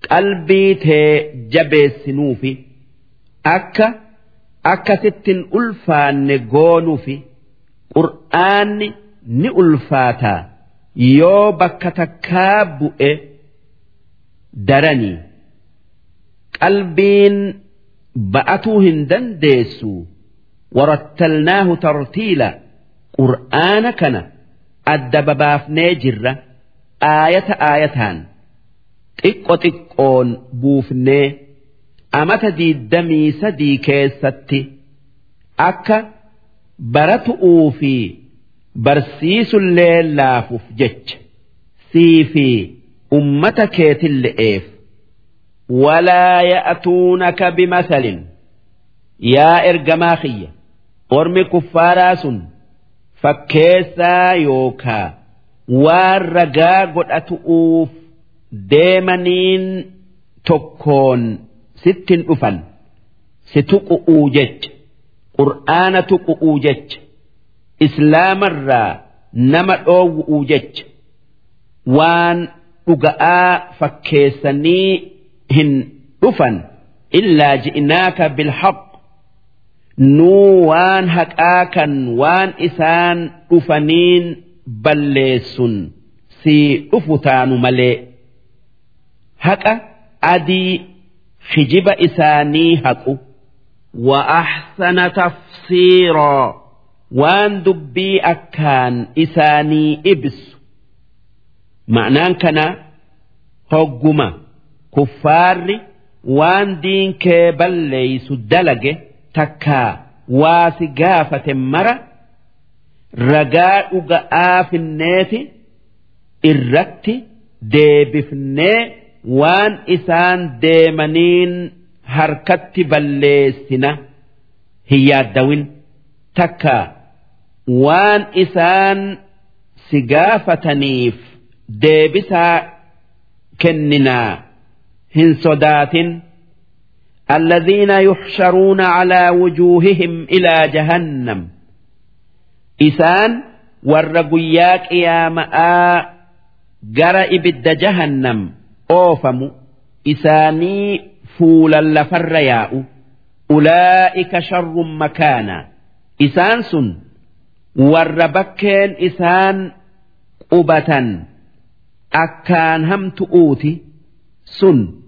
qalbii tee jabeessinuufi akka akkasittin ulfaanne goonuufi qur'aanni ni ulfaataa yoo bakka takkaa bu'e daranii qalbiin ba'atuu hin dandeessu. Warattalnaahu tartiila. Qur'aana kana adda babaafnee jirra. Aayata aayataan. Xiqqo xiqqoon buufnee amata diiddamii sadii keessatti akka baratu'uu fi barsiisullee laafuuf jecha. Sii fi ummata keetille'eef walaa ya'tuunaka bimathalin. Yaa ergamaa kiyya ormi kuffaaraa sun fakkeessaa yookaa waan ragaa godhatu'uuf deemaniin tokkoon sittin dhufan. Si tuqu'uu jecha. Qur'aana tuqu'uu jecha islaamarraa nama dhoowwu'u jecha waan dhuga'aa fakkeessanii hin dhufan. Illaa ji'inaaka bilhaq. Nuu waan haqaa kan waan isaan dhufaniin balleessun. Si dhufu taanu malee. Haqa adii hijiba isaanii haqu. Wa ahsana tafsiiroo waan dubbii akkaan isaanii ibsu. Ma'anaan kana hogguma. Kuffaarri waan diinkee balleeysu dalage takkaa. Waasi gaafate mara ragaa dhuga'aa finneeti irratti deebifnee waan isaan deemaniin harkatti balleessina. Hin yaaddawin. Takkaa. waan isaan si gaafataniif deebisaa kenninaa hin sodaatin. الذين يحشرون على وجوههم إلى جهنم إسان ور قياك يا ماء جرى إبد جهنم oofamu isaanii fuulan lafarra yaa'u ulaa'ika sharrun makaana isaan sun warra bakkeen isaan qubatan akkaan hamtu'uuti sun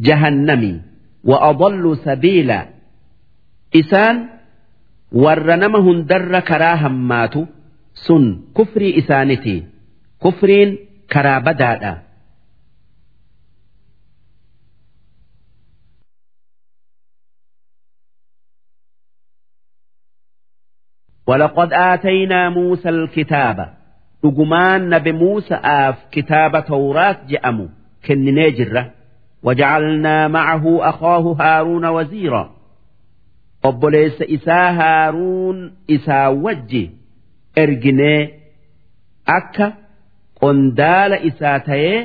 jahannami wa adallu sabiila. Isaan warra nama hundarra karaa hammaatu sun kufrii isaaniti kufriin karaa badaadha ولقد آتينا موسى الكتاب رجمان نبي موسى آف كتاب توراة جأمو كن نجرة وجعلنا معه أخاه هارون وزيرا obboleessa isaa haaruun isaa wajji erginee akka qondaala isaa ta'ee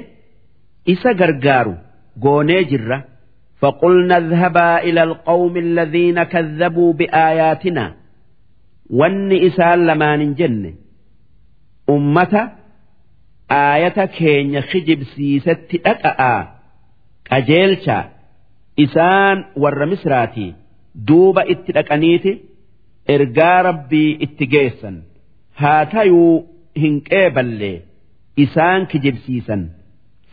isa gargaaru goonee jirra فقلنا اذهبا إلى القوم الذين كذبوا بآياتنا wanni isaan lamaanin jenne ummata aayata keenya kijibsiisetti dhaqa'aa qajeelcha isaan warra misraatii duuba itti dhaqaniiti ergaa rabbii itti geessan. Haa tayuu hin qeeballee isaan kijibsiisan.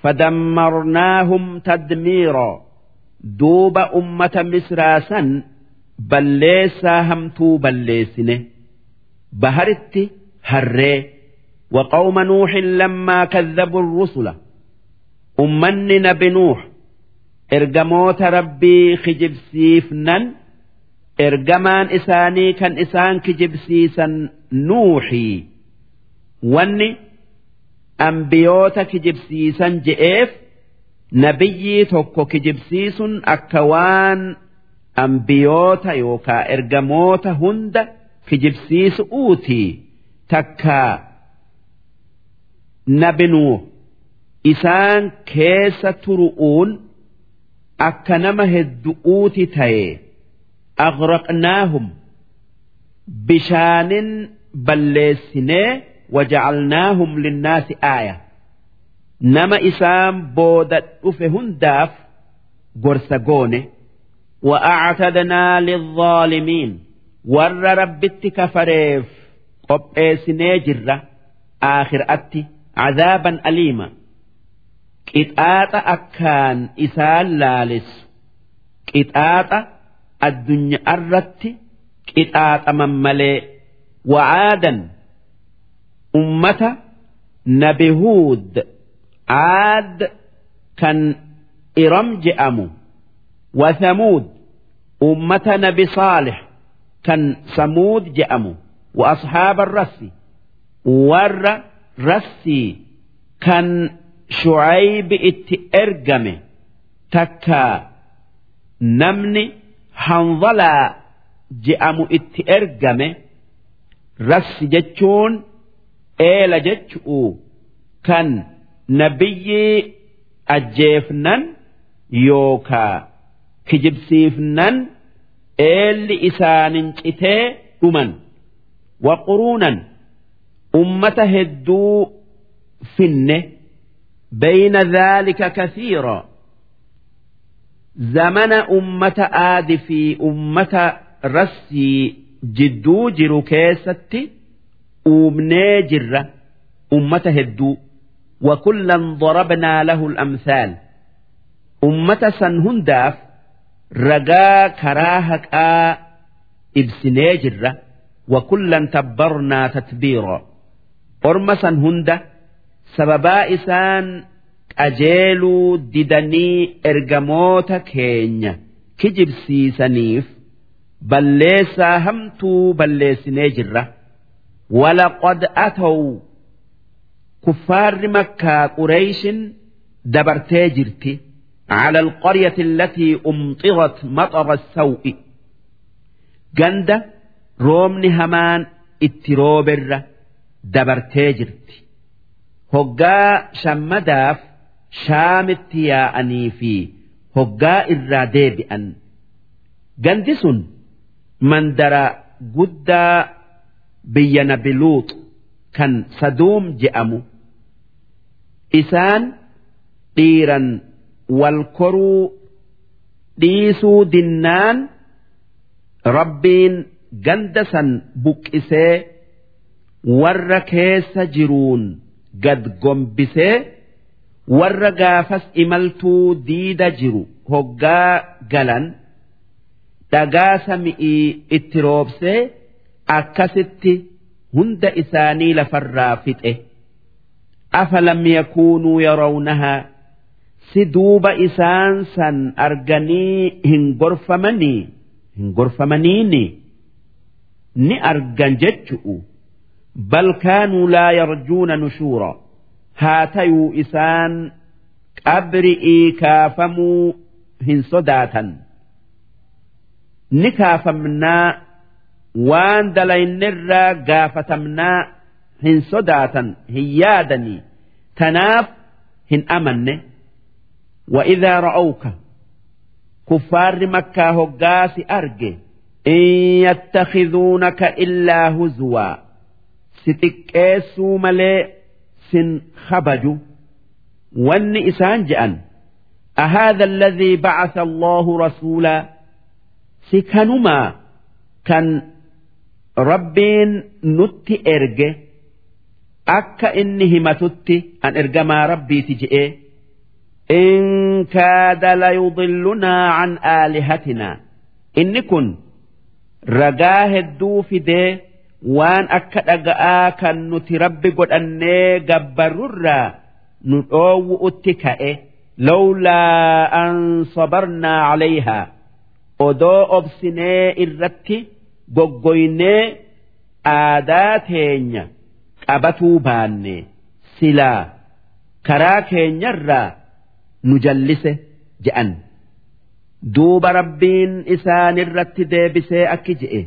Fadammarnaahum tadmiiroo duuba ummata misraasan balleessaa hamtuu balleessine baharitti harree وقوم نوح لما كذبوا الرسل أمني نبي نوح إرجموت ربي خجبسيفنن ergamaan isaanii kan isaan kijibsiisan nuuxii wanni ambiyoota kijibsiisan je'eef nabiyyii tokko kijibsiisun akka waan ambiyoota yookaa ergamoota hunda kijibsiisu'uutii takka nabinuu isaan keessa turu'uun akka nama heddu'uuti ta'e. Agraqnaahum bishaanin balleessinee waja'alnaahum linnaasi aaya. Nama isaan booda dhufe hundaaf gorsa goone. وأعتدنا للظالمين ور ربت كفريف قب جرة آخر أتي عذابا أليما قطعات أكان إسال لالس قطعات addunyaa irratti qixaaxaman malee wa'aadan ummata nabi huud aad kan iram je'amu saalix kan samuud je'amu wa ashaaba rassi warra rassii kan shucaybi itti ergame takkaa namni hanzalaa je'amu itti ergame rassi jechuun eela jechuu kan nabiyyii ajjeefnan yookaa kijibsiifnan eelli isaanin citee dhuman. Waquruunan ummata hedduu finne bayna dhaalika kasiiroo zamana ummata aadi fi ummata rassii jidduu jiru keessatti uumnee jirra ummata hedduu. Wa kullan darabnaa lahu al-amsaal ummata san hundaaf ragaa karaa haqaa ibsinee jirra wakullan tabbarnaa tatbiiro orma san hunda sababaa isaan qajeeluu didanii ergamoota keenya kijibsiisaniif balleessaa hamtuu balleessinee jirra. Walaqad ataw kuffaarri makkaa qureyshin dabartee jirti. على القرية التي أمطرت مطر السوء جند رومن همان اتروبر دبرتee jirti hoggaa shammadaaf shaamitti yaa'anii fi hoggaa irraa deebi'an gandi sun mandara guddaa biyya nabiluux kan saduum je'amu isaan dhiiran wal koruu dhiisuu dinnaan rabbiin ganda san buqqisee warra keessa jiruun gad gombisee warra gaafas imaltuu diida jiru hoggaa galan dhagaa sami'ii itti roobsee akkasitti hunda isaanii lafarraa fixe. Afalam yakuunuu yarawnahaa si duuba isaan san arganii hin gorfamanii hin gorfamaniini ni argan jechu'u. Bal kaanuu laa yarjuuna nushuura. Haa tayuu isaan qabri'ii kaafamuu hin sodaatan. Ni kaafamnaa waan dalaynirraa gaafatamnaa hin sodaatan hin yaadanii. Tanaaf hin amanne وإذا رأوك كفار مكة هقاس أرجه إن يتخذونك إلا هزوا ستكيسوا ملي سن خبجوا ون إسان جأن أهذا الذي بعث الله رسولا سكنما كان ربين نت إرجه أكا إني همتت أن إرجما ربي تجئه إن كاد ليضلنا عن آلهتنا إن كن رجاه الدوف دي وان أكد أجآ كان نتربي قد أني جبرر نؤو أتكئ لولا أن صبرنا عليها odoo obsinee irratti goggoynee aadaa teenya qabatuu baanne silaa karaa keenyarraa nu jallise je'an. Duuba rabbiin isaanirratti deebisee akki je'e.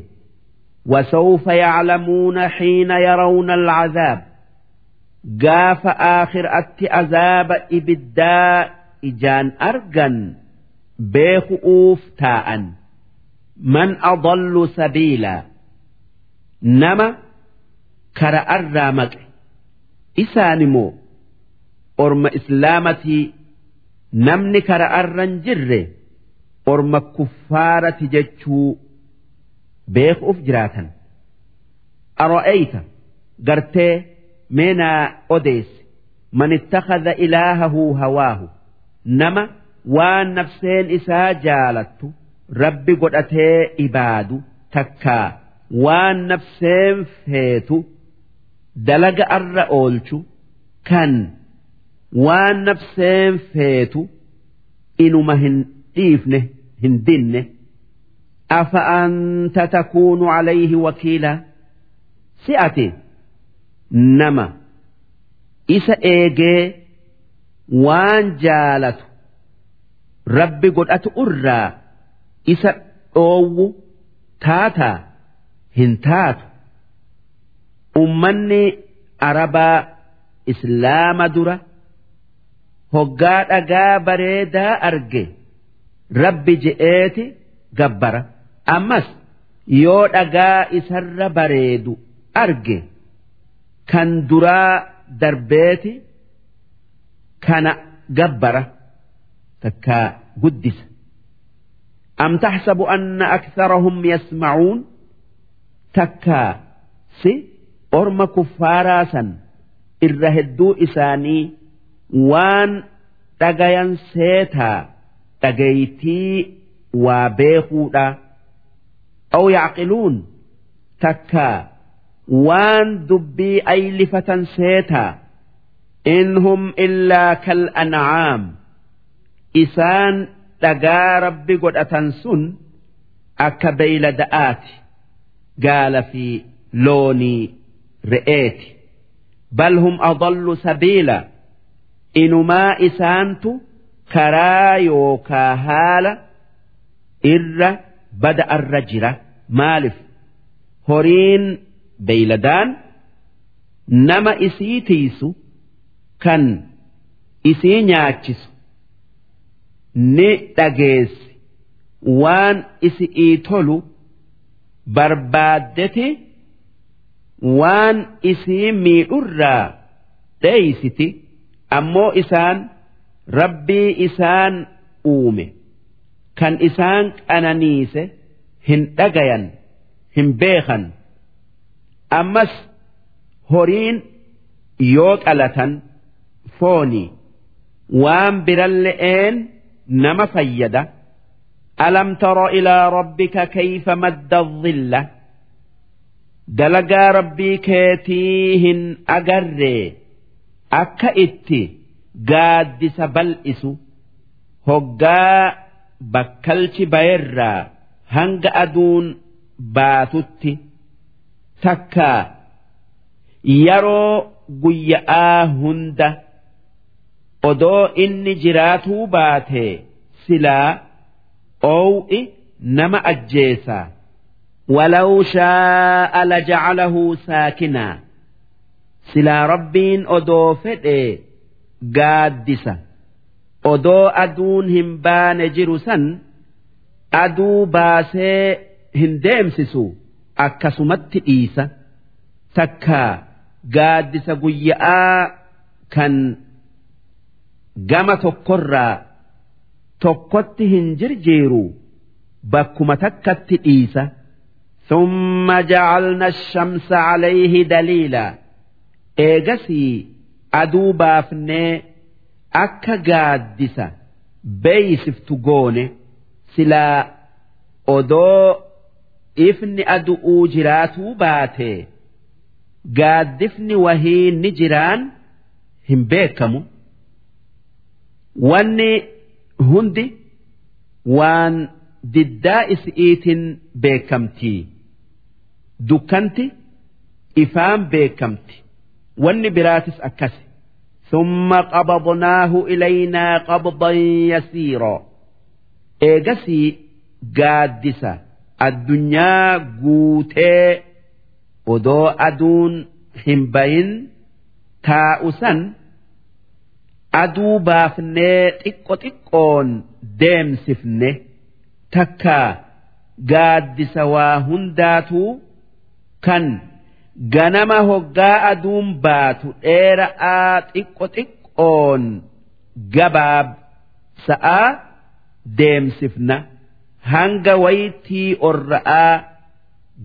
Wasawfa yaclamuuna xiina yarawna alcazaab. Gaafa aakhiraatti azaaba ibiddaa ijaan argan beeku'uuf taa'an. Man adallu sabiilaa nama kara'arraa maqe. Isaan immoo orma islaamatii namni kara'arran jirre orma kuffaarati jechuu beekuuf jiraatan. Ara'ayta gartee meenaa odeessi man ittakhadha ilaahahu hawaahu. Nama waan nafseen isaa jaalattu rabbi godhatee ibaadu takkaa waan nafseen feetu dalaga arra oolchu kan waan nafseen feetu inuma hin dhiifne hin dinne. Afa anta takuunu calayhi wakiilaa si'ate. Nama. Isa eegee waan jaalatu. Rabbi godhatu irraa isa dhoowwu taataa hin taatu. Ummanni arabaa islaama dura hoggaa dhagaa bareedaa arge. Rabbi je'eeti gabbara. Ammas yoo dhagaa isarra bareedu arge kan duraa darbeeti kana gabbara. Takka guddisa. Am taxsabu anna aktharahum yasmacuun takka si orma kuffaaraa san irra hedduu isaanii waan dhagayan seetaa dhagaytii waa beekuudha. Aw yacqiluun takkaa waan dubbii aylifatan seetaa in hum illaa kal ancaam isaan dhagaa rabbi godhatan sun akka beeylada'aati gaala fi loonii re'eeti. Bal hum adallu sabiila inumaa isaantu karaa yookaa haala irra bada arra jira. Maalif horiin beeyladaan nama isii tiisu kan isii nyaachisu ni dhageessi. Waan isi'ii tolu barbaaddeti waan isii miidhurraa dheeysiti ammoo isaan rabbii isaan uume. Kan isaan qananiise hin dhagayan hin beekan. Ammas horiin yoo qalatan foonii waan biralle'een nama fayyada. Tara ilaa rabbika kayfa madda dhilla? Dalagaa rabbii keetii hin agarree akka itti gaaddisa bal'isu hoggaa bakkalchi bayerraa hanga aduun baatutti takka yeroo guyya'aa hunda odoo inni jiraatuu baate silaa oow'i nama ajjeesaa ولو شاء لجعله ساكنا سلا ربين أدو فدي قادسة أدو أدون همبان جرسا أدو باسي هندمسسو أكسمت إيسا تكا قادسة قيئا كان قام تقرى تقت هنجرجيرو بكما تكت إيسا ثم جعلنا الشمس عليه دليلا eegasii aduu baafnee akka gaaddisa beeysiftu goone silaa odoo ifni aduu jiraatuu baate gaaddifni wahiinni jiraan hin beekamu wanni hundi waan diddaa isiitiin beekamtii dukkanti ifaan beekamti. wanni biraatis akkas summa qabadnaahu ilaynaa qabdan yasiiroo eegasii gaaddisa addunyaa guutee odoo aduun hin bayin taa'u san aduu baafnee xiqqo xiqqoon deemsifne takka gaaddisa waa hundaatu kan. Ganama hoggaa aduun baatu dheera'aa xiqqo xiqqoon gabaab sa'aa deemsifna. Hanga waytii orra'aa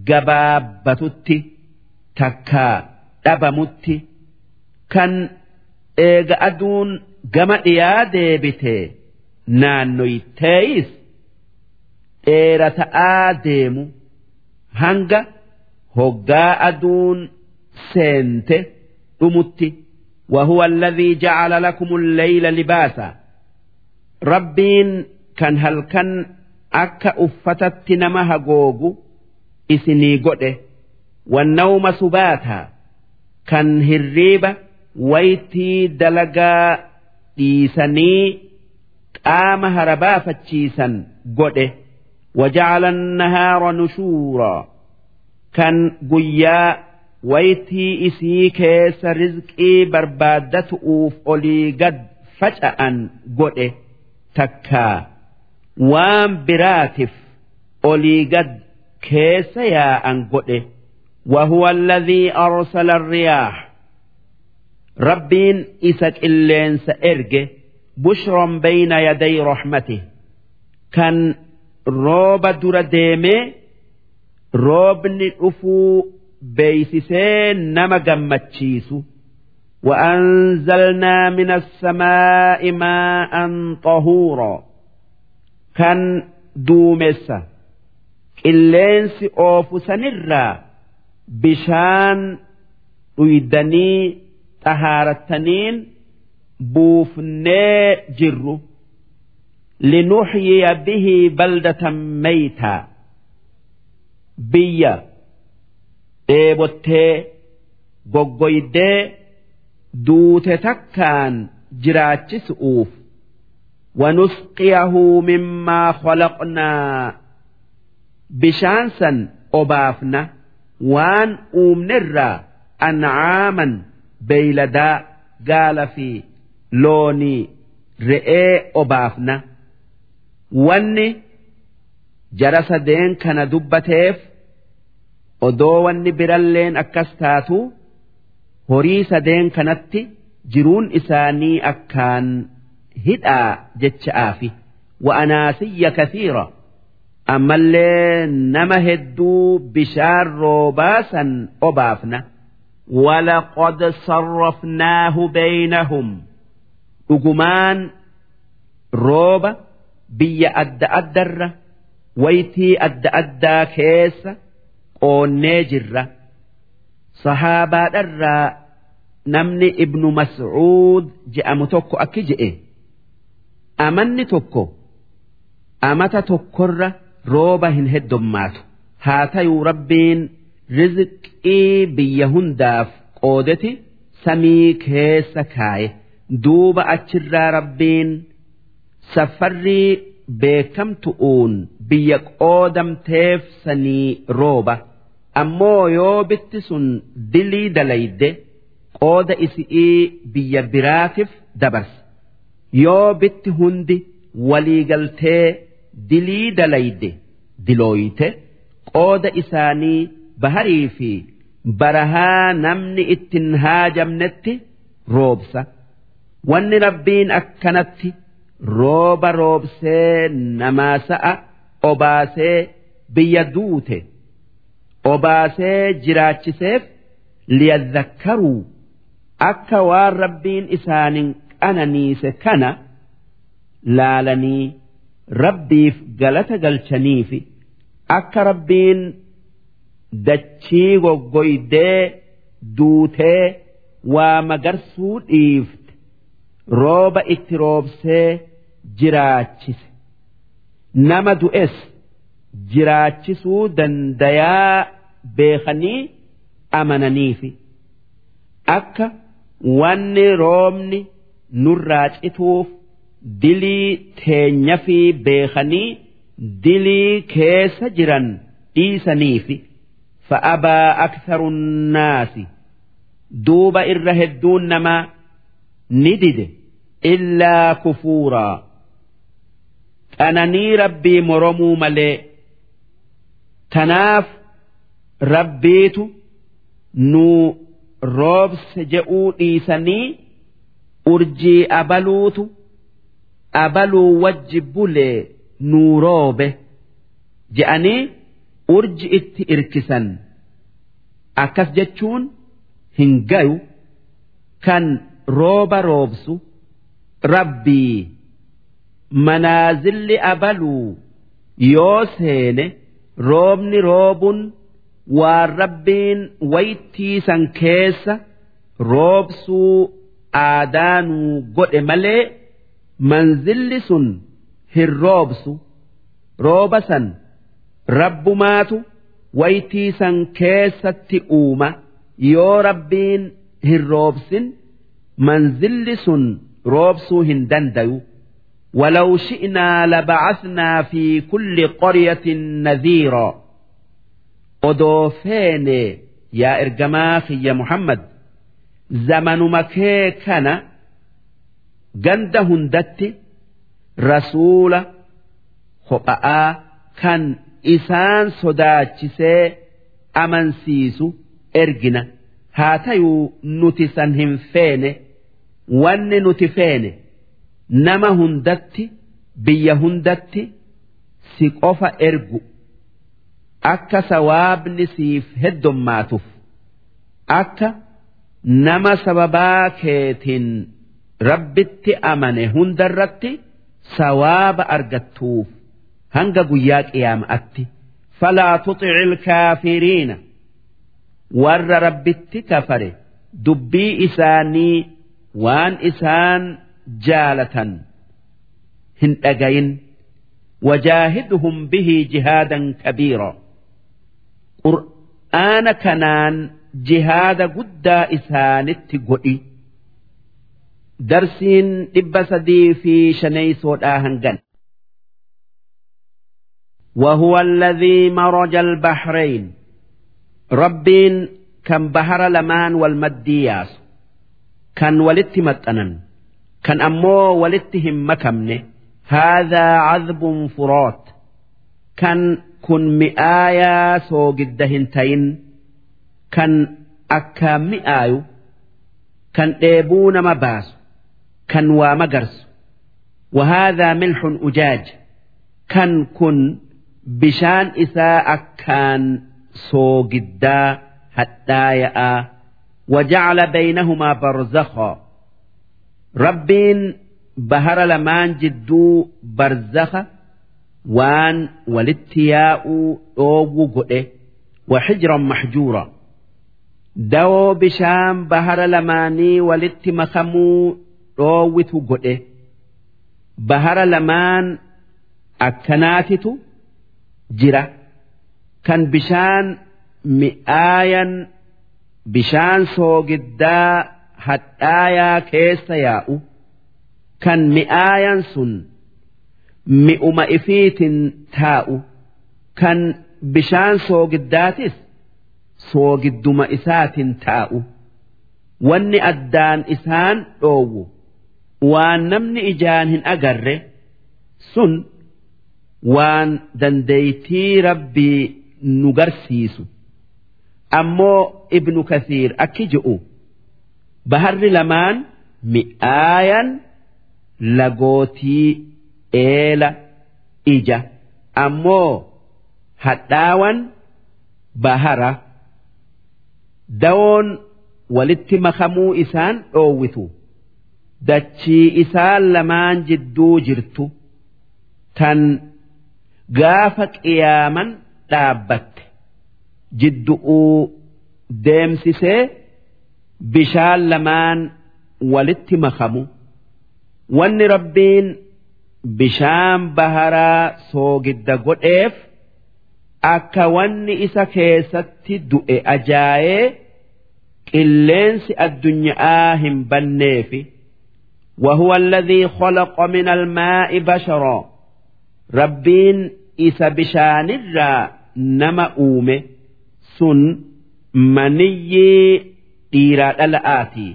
gabaabbatutti takka dhabamutti kan eega aduun gama dhiyaa deebite naannoyteeyis dheerata'aa deemu. Hanga hoggaa aduun seente dhumutti وهو الذي جعل لكم الليل لباسا ربين كان هل كان أكا أفتت نما هقوغو إسني قده والنوم سباتا كان هريبة ويتي دلقا إيساني قام هربا فتشيسا قده وجعل النهار نشورا كان قيا ويتي إسي كيس رزقي بربادة أوف أولي قد فجأة قده تكا وام براتف أولي قد كيس يا أن قده وهو الذي أرسل الرياح ربين إسك إلين سأرجه بشرا بين يدي رحمته كان rooba dura deemee roobni dhufuu beeysisee nama gammachiisu وأنزلنا من السماء ماء طهورا كان دومسا قلينس أوف سنرا بشان ويدني طهارتنين بوفني جرو لنحيي به بلدة ميتا بيا dheebottee goggoydee duute takkaan jiraachisuuf wanusqiyahu mimmaa khalaqnaa bishaan san obaafna waan uumnerraa ancaaman beeyladaa gaala fi loonii re'ee obaafna wanni jara sadeen kana dubbateef odoo wanni biralleen akkas taatu horii sadeen kanatti jiruun isaanii akkaan hidhaa jecha'aafi wa'anaasiyya kathiira ammallee nama hedduu bishaan roobaa san obaafna ولقد صرفناه بينهم dhugumaan rooba biyya adda addarra waytii adda addaa keessa qoonnee jirra. Sahaabaadharraa namni ibnu mas'uud je'amu tokko akki je'e. Amanni tokko amata tokkorra rooba hin heddommaatu haa tayuu rabbiin rizqii biyya hundaaf qoodeti samii keessa kaaye. Duuba achirraa rabbiin safarrii beekamtu'uun biyya qoodamteef sanii rooba ammoo yoo bitti sun dilii dalayde qooda isi'ii biyya biraatiif dabarsa yoo bitti hundi waliigaltee dilii dalayde dilooyte qooda isaanii baharii fi barahaa namni ittin haajamnetti roobsa. Wanni rabbiin akkanatti rooba roobsee namaa sa'a obaasee biyya duute obaasee jiraachiseef liyadhakkaruu akka waan rabbiin isaanin qananiise kana laalanii rabbiif galata galchaniifi akka rabbiin dachii goggoydee duutee waa magarsuu dhiifte rooba itti roobsee jiraachise. Nama du'es jiraachisuu dandayaa beekanii amananiifi. Akka wanni roobni nurraa cituuf dilii teenya beekanii dilii keessa jiran dhiisaniifi. Fa'abaa aktharu nnaasi duuba irra hedduun namaa ni dide illaa kufuuraa. Qananii rabbii moromuu malee tanaaf rabbiitu nuu roobse je'uu dhiisanii urjii abaluutu abaluu wajji bulee nuu roobe je'anii urji itti irkisan. Akkas jechuun hin gayu kan rooba roobsu rabbii. Manaazilli abaluu yoo seene roobni roobun waan rabbiin waytiisan keessa roobsuu aadaanuu godhe malee manzilli sun hin roobsu rooba san rabbumaatu waytiisan keessatti uuma yoo rabbiin hin roobsin manzilli sun roobsuu hin dandayu ولو شئنا لبعثنا في كل قرية نذيرا odoo feene yaa ergamaa kiyya Muhammad zamanuma kee kana ganda hundatti rasuula ho'a'aa kan isaan sodaachisee amansiisu ergina haa tayuu nuti san hin feene wanni nuti feene nama hundatti biyya hundatti si qofa ergu. Akka sawaabni siif heddommaatuuf akka nama sababaa keetiin rabbitti amane hundarratti sawaaba argattuuf hanga guyyaa qiyaama'atti falaa tuxici ilkaafiriina warra rabbitti kafare dubbii isaanii waan isaan jaalatan hin dhagayin. Wajaahidhum bihi jihaadan kabiira qur'aana kanaan jihaada guddaa isaanitti godhi darsiin dhibba sadii fi shaneysoodhaa hangan وهو الذي مرج البحرين ربين كان بحر لمان والمدياس كان ولت متأنن kan ammoo walitti hin makamne haadhaa cadbun furaat kan kun mi'aayaa soogidda hin tayin kan akkaan mi'aayu kan dheebuu nama baasu kan waa magarsu وهذا ملح أجاج كان كن بشان إساء كان سوقدا حتى يأى وجعل بينهما برزخا ربين بهر لمان جدو برزخا waan walitti yaa'uu dhoowwu godhe wa xijran maxjuura dawoo bishaan bahara lamaanii walitti makamuu dhoowwitu godhe. Bahara lamaan akkanaatitu jira. Kan bishaan mi'aayan bishaan soogiddaa hadhaayaa keessa yaa'u. Kan mi'aayan sun mi'uma ifiitin taa'u kan bishaan soogiddaatis soogidduma isaatin taa'u wanni addaan isaan dhoowwu waan namni ijaan hin agarre sun waan dandeeytii rabbii nu garsiisu. ammoo ibnu kathiir akki je'u baharri lamaan mi'aayan lagootii eela ija ammoo hadhaawan bahara. Dawoon walitti makamuu isaan dhoowwitu. Dachii isaan lamaan jidduu jirtu. Tan gaafa qiyaaman dhaabbatte. Jiddu'uu deemsisee bishaan lamaan walitti makamu. Wanni rabbiin bishaan baharaa soogidda godheef akka wanni isa keessatti du'e ajaa'ee qilleensi addunyaa hin banneefi وهو الذي خلق من الماء بشرا ربين إسا بشان الرا نما أومه sun maniyyii dhiiraa dhala'aatii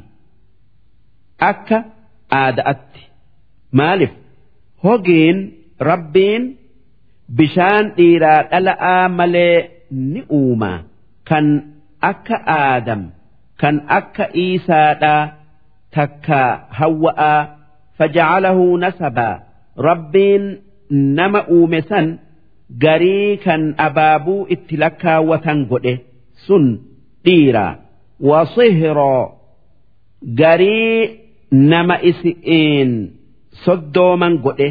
akka aada'atti maaliif hogiin rabbiin bishaan dhiiraa dhala'aa malee ni uuma. Kan akka aadam kan akka iisaadhaa takka hawwa'aa faja'alahu nasabaa rabbiin nama uume san garii kan abaabuu itti lakkaawwatan godhe sun dhiira. Wasihiroo garii nama isi'iin soddooman godhe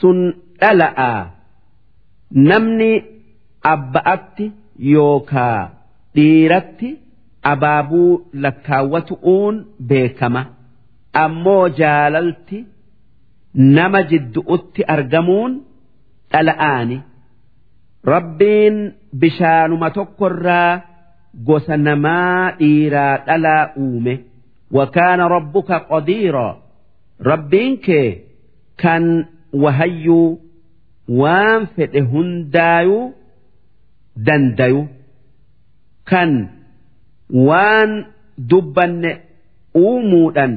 sun dhala'a. Namni abba'atti yookaa dhiiratti abaabuu lakkaawwatu'uun beekama. Ammoo jaalalti nama jiddu'utti argamuun dhala'aani. Rabbiin bishaanuma tokkorraa gosa namaa dhiiraa dhalaa uume rabbiin kee kan wahayyuu waan fedhe hundaayuu dandayu. Kan waan dubbanne uumuudhan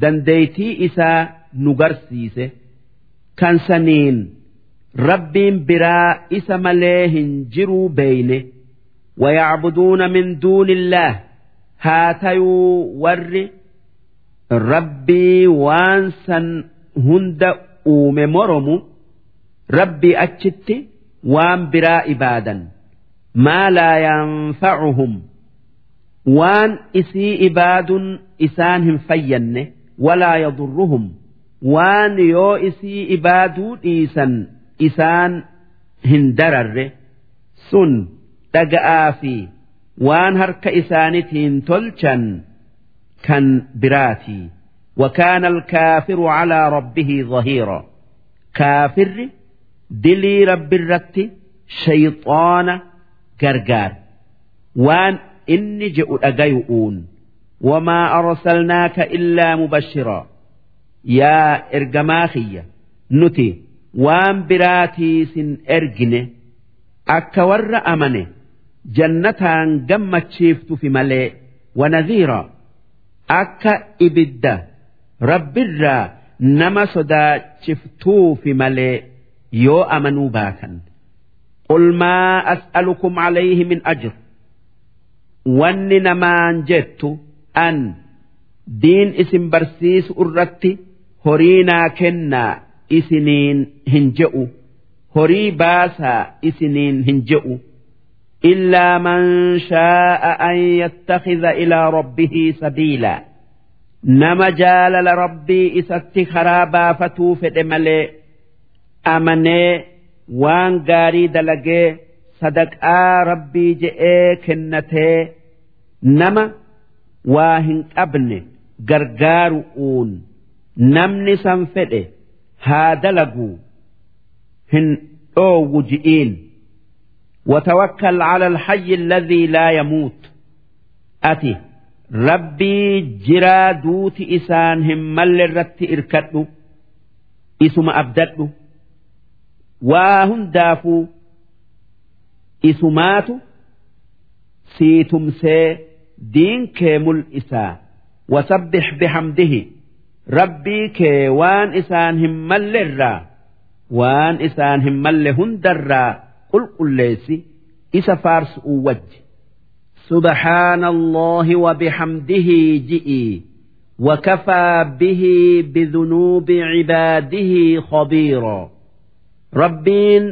dandeeytii isaa nu garsiise. Kan saniin rabbiin biraa isa malee hin jiruu beeyne. Wayacbuduuna min duuni illaah haa tayuu warri rabbii waan san hunda uume moromu. Rabbii achitti waan biraa ibaadan. Maa laa yanfacuhum waan isii ibaadun isaan hin fayyanne. Walaa yadurruhum. Waan yoo isii ibaaduu dhiisan isaan hin dararre. Sun dhaga'aa fi waan harka isaanitiin tolchan kan biraatii وكان الكافر على ربه ظهيرا كافر دلي رب الرت شيطان قرقار وان إني جئ أجيؤون وما أرسلناك إلا مبشرا يا إرجماخية نتي وان براتي سن إرجنه أكور أمنه jannataan gammachiiftu fi malee wanadhiira akka ibidda rabbirraa nama sodaachiftuu fi malee yoo amanuu baatan qul maa as'alukum alayhi min ajr. Wanni namaan jettu an diin isin barsiisu irratti horii naa kennaa isiniin hin je'u. Horii baasaa illaa man shaa'a an yattakhidha ilaa rabbihi sabiilaa nama jaalala rabbii isatti karaa baafatuu fedhe malee amanee waan gaarii dalagee sadaqaa rabbii je'ee kennatee nama waa hin qabne gargaaru'uun namni san fedhe haa dalaguu hin dhoowwu ji'iin وتوكل على الحي الذي لا يموت أتي ربي جرا دوت إسان هم مل الرت إركدو إسم أبددو واهن دافو إسمات سيتم سي دين كيمل إسا وسبح بحمده ربي كي وان إسان هم مل الرا وان إسان هم مل هندرا qulqulleessi isa faarsu'u wajji سبحان الله وبحمده جئي وكفى به بذنوب عباده خبيرا rabbiin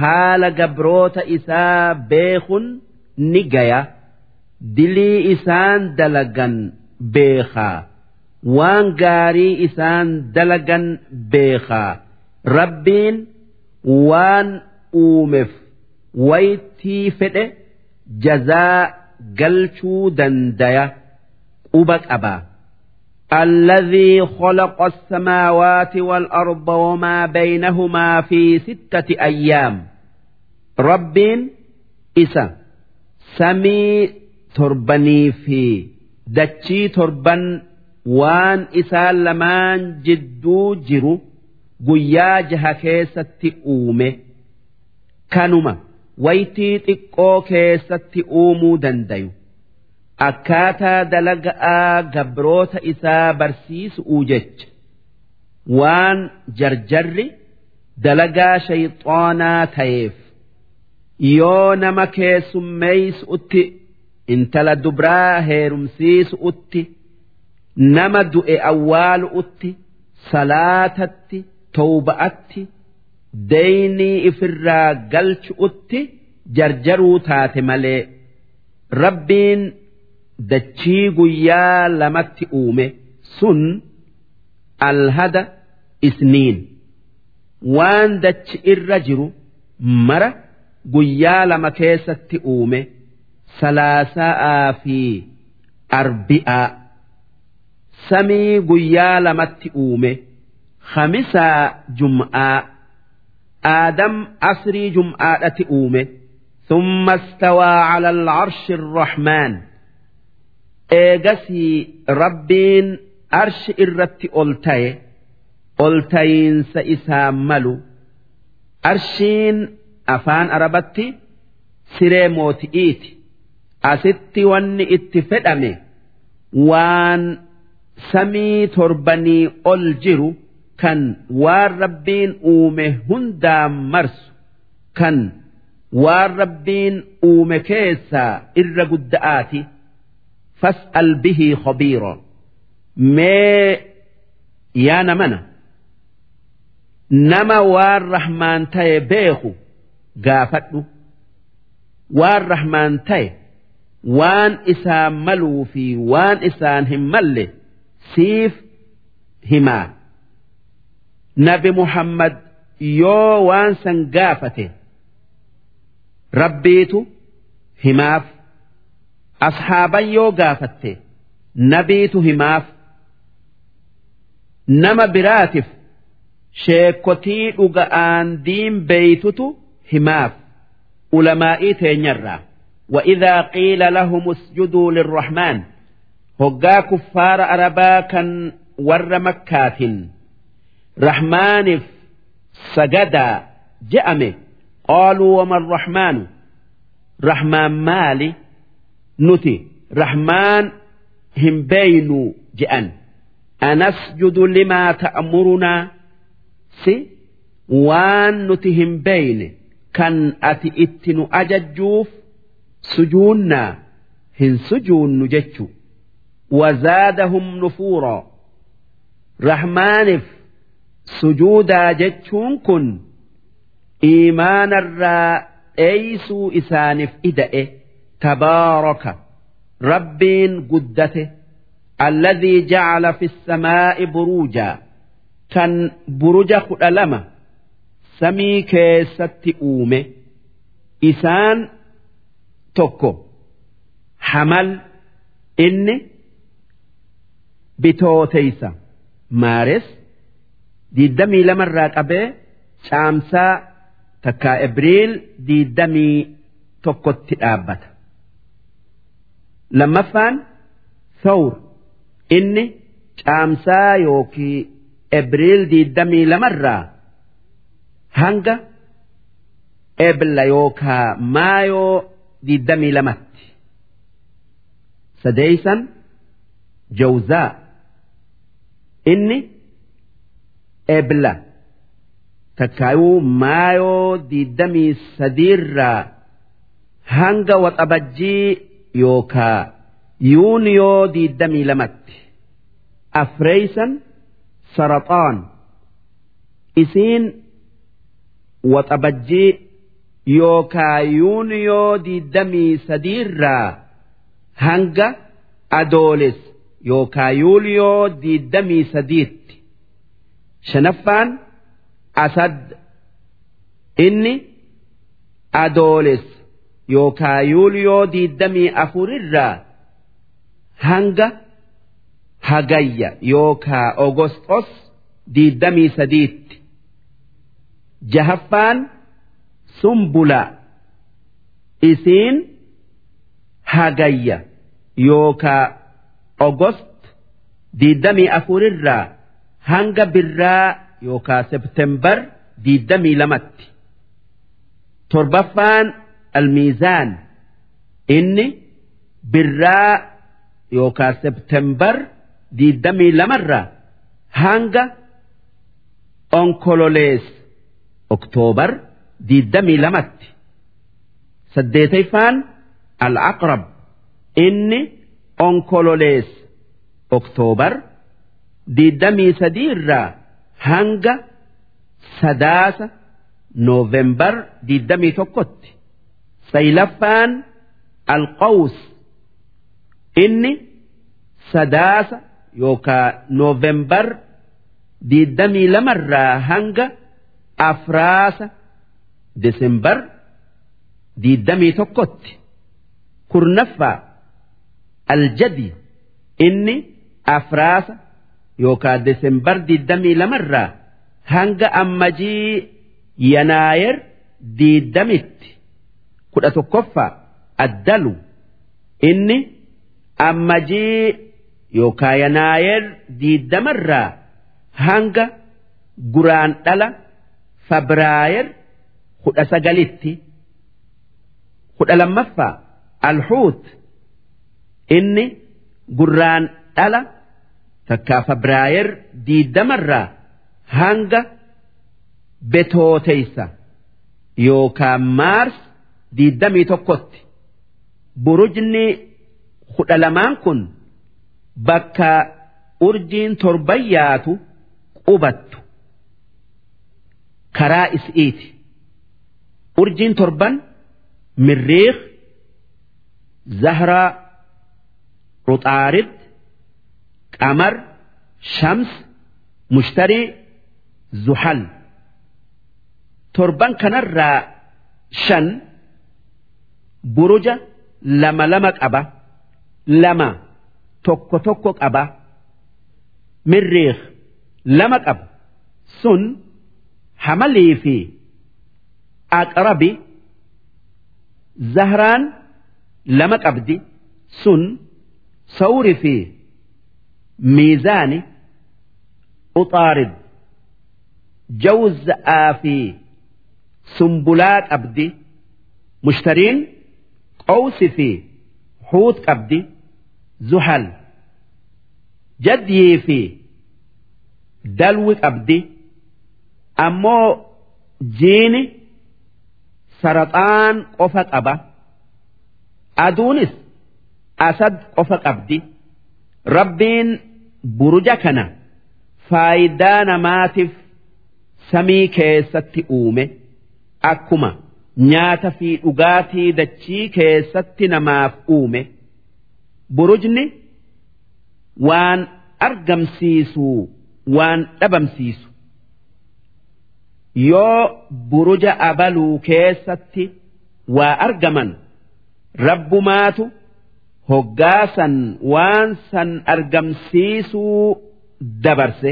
haala gabroota isaa beekun ni gaya dilii isaan dalagan beekaa waan gaarii isaan dalagan beekaa rabbiin waan uumeef waytii fedhe jazaa galchuu dandaya quba qaba. الذي خلق السماوات والأرض وما بينهما في ستة أيام Rabbiin isa samii torbanii fi dachii torban waan isaan lamaan jidduu jiru guyyaa jaha keessatti uume kanuma waytii xiqqoo keessatti uumuu dandayu akkaataa dalaga'aa gabroota isaa barsiisuu jecha waan jarjarri dalagaa shayxaanaa ta'eef yoo nama keessummeeysuutti intala dubraa heerumsiisuutti nama du'e awwaaluutti salaatatti towba'atti deynii ifirraa galchuutti jarjaruu taate malee rabbiin dachii guyyaa lamatti uume sun alhada isniin. Waan dachi irra jiru mara guyyaa lama keessatti uume salaasaa fi arbi'aa samii guyyaa lamatti uume khamisaa jum'aa aadam asrii jum'aadhatti uume ثم استوى على العرش الرحمن eegasii rabbiin arshi irratti ol ta'e ol ta'iinsa isaa malu arshiin afaan arabatti siree mooti'iiti asitti wanni itti fedhame waan samii torbanii ol jiru kan waan rabbiin uume hundaan marsu kan waan rabbiin uume keessaa irra gudda'aati fas'al bihii khobiiro mee yaa namana nama waan rahmaan ta'e beeku gaafadhu. Waan rahmaan ta'e waan isaan maluu fi waan isaan hin malle siif himaa. هما نبي محمد يو وان سنقافته ربيتو هماف ashaaban yoo gaafatte nabiitu himaaf nama biraatiif sheekotii dhuga'aan diin beeytutu himaaf ulamaa'ii teenyarraa وإذا قيل لهم اسجدوا للرحمن هقا كفار أربا كان ور مكات rahmaaniif sagadaa je'ame qaaluu waman rahmaanu rahmaan maali nuti. Rahmaan hin beeynuu je'an anasjudu limaa ta'murunaa si? Waan nuti hin beeyne kan ati itti nu ajajjuuf sujuunnaa hin sujuunnu jechu wazaadahum nufuuraa rahmaaniif sujuudaa jechuun kun iimaanarraa dheeysuu isaaniif ida'e tabaaraka rabbiin guddate alladhii jacala fi samaa'i buruujaa kan buruja kudha lama samii keessatti uume isaan tokko hamal inni bitooteysa maares diiddamii lamarraa qabee caamsaa takkaa ebriil diiddamii tokkotti dhaabbata lammaffaan thawr. Inni caamsaa yookii ebriil diiddamii lamarraa hanga ebla yookaa maayoo diiddamii lamatti. Sadeeysan jawzaa inni ebla takkaayuu maayoo diiddamii sadiirraa hanga waxabajjii yookaa yuuniyoo diiddamii lamatti. Afreeysan saraxaan. Isiin waxabajjii yookaa yuuniyoo diiddamii sadiirraa hanga adooles yookaa yuuliyoo diiddamii sadiitti shanaffaan asad inni adooles yookaa yuuliyoo diiddamii afurirraa hanga hagayya yookaa ogosxos diiddamii sadiitti. Jahaffaan sumbula isiin hagayya yookaa ogost diiddamii afurirraa hanga birraa yookaa septembar diiddamii lamatti. Torbaffaan almiizaan inni birraa yookaa septembar diiddamii lamarraa hanga onkololees oktoobar diiddamii lamatti. Saddeetayfaan al-aqrab inni onkololees oktoobar diiddamii sadii irraa hanga sadaasa noovembar diiddamii tokkotti. Saylaffaan alqaws. Inni sadaasa yookaa noovembar diiddamii lamarraa hanga afraasa desembar diiddamii tokkotti. Kurnaffaa aljadi. Inni afraasa yookaa desembar diiddamii lamarraa hanga ammajii yanaayer diiddamitti kudha tokkoffaa addalu. Inni ammajii yookaa yanaayer diiddamarraa hanga guraan dhala fabraayer kudha sagalitti kudha lammaffaa alhuut inni gurraan dhala takkaa fabraayer diiddamarraa hanga betooteysa yookaa maars diiddamii tokkotti. Burujni kudha lamaan kun bakka urjiin torban yaatu qubattu. Karaa is'iiti urjiin torban mirriiq zahraa ruxaarid qamar shams mushtarii zuhal. Torban kanarraa shan buruja lama lama qaba lama tokko tokko qaba mirriiq lama qaba sun hamalii fi aqrabi zahraan lama qabdi sun sawri fi miizaani uxaarid jawza'aa fi sumbulaa qabdi mushtariin qawsi fi huut qabdi zuhal jadyii fi dalwi qabdi ammoo jiini saraxaan qofa qaba aduunis asad qofa qabdi rabbiin buruja kana faayidaa namaatiif samii keessatti uume akkuma nyaata fi dhugaatii dachii keessatti namaaf uume burujni waan argamsiisu waan dhabamsiisu. Yoo buruja abaluu keessatti waa argaman rabbumaatu hoggaasan waan san argamsiisuu dabarse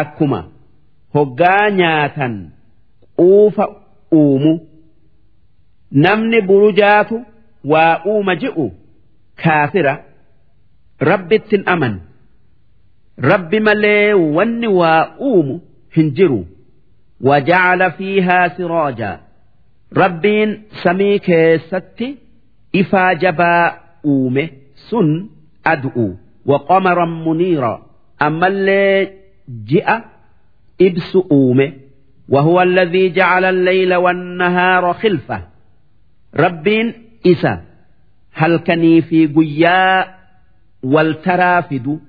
akkuma hoggaa nyaatan quufa uumu namni burujaatu waa uuma ji'u kaafira rabbitti aman rabbi malee wanni waa uumu hin jiru. Wajacala fiihaa sirooja rabbiin samii keessatti ifaa jabaa أومه سن أدعو وقمرا منيرا أما اللي جاء إبس أومه وهو الذي جعل الليل والنهار خلفة ربين إسا هل كني في قياء والترافد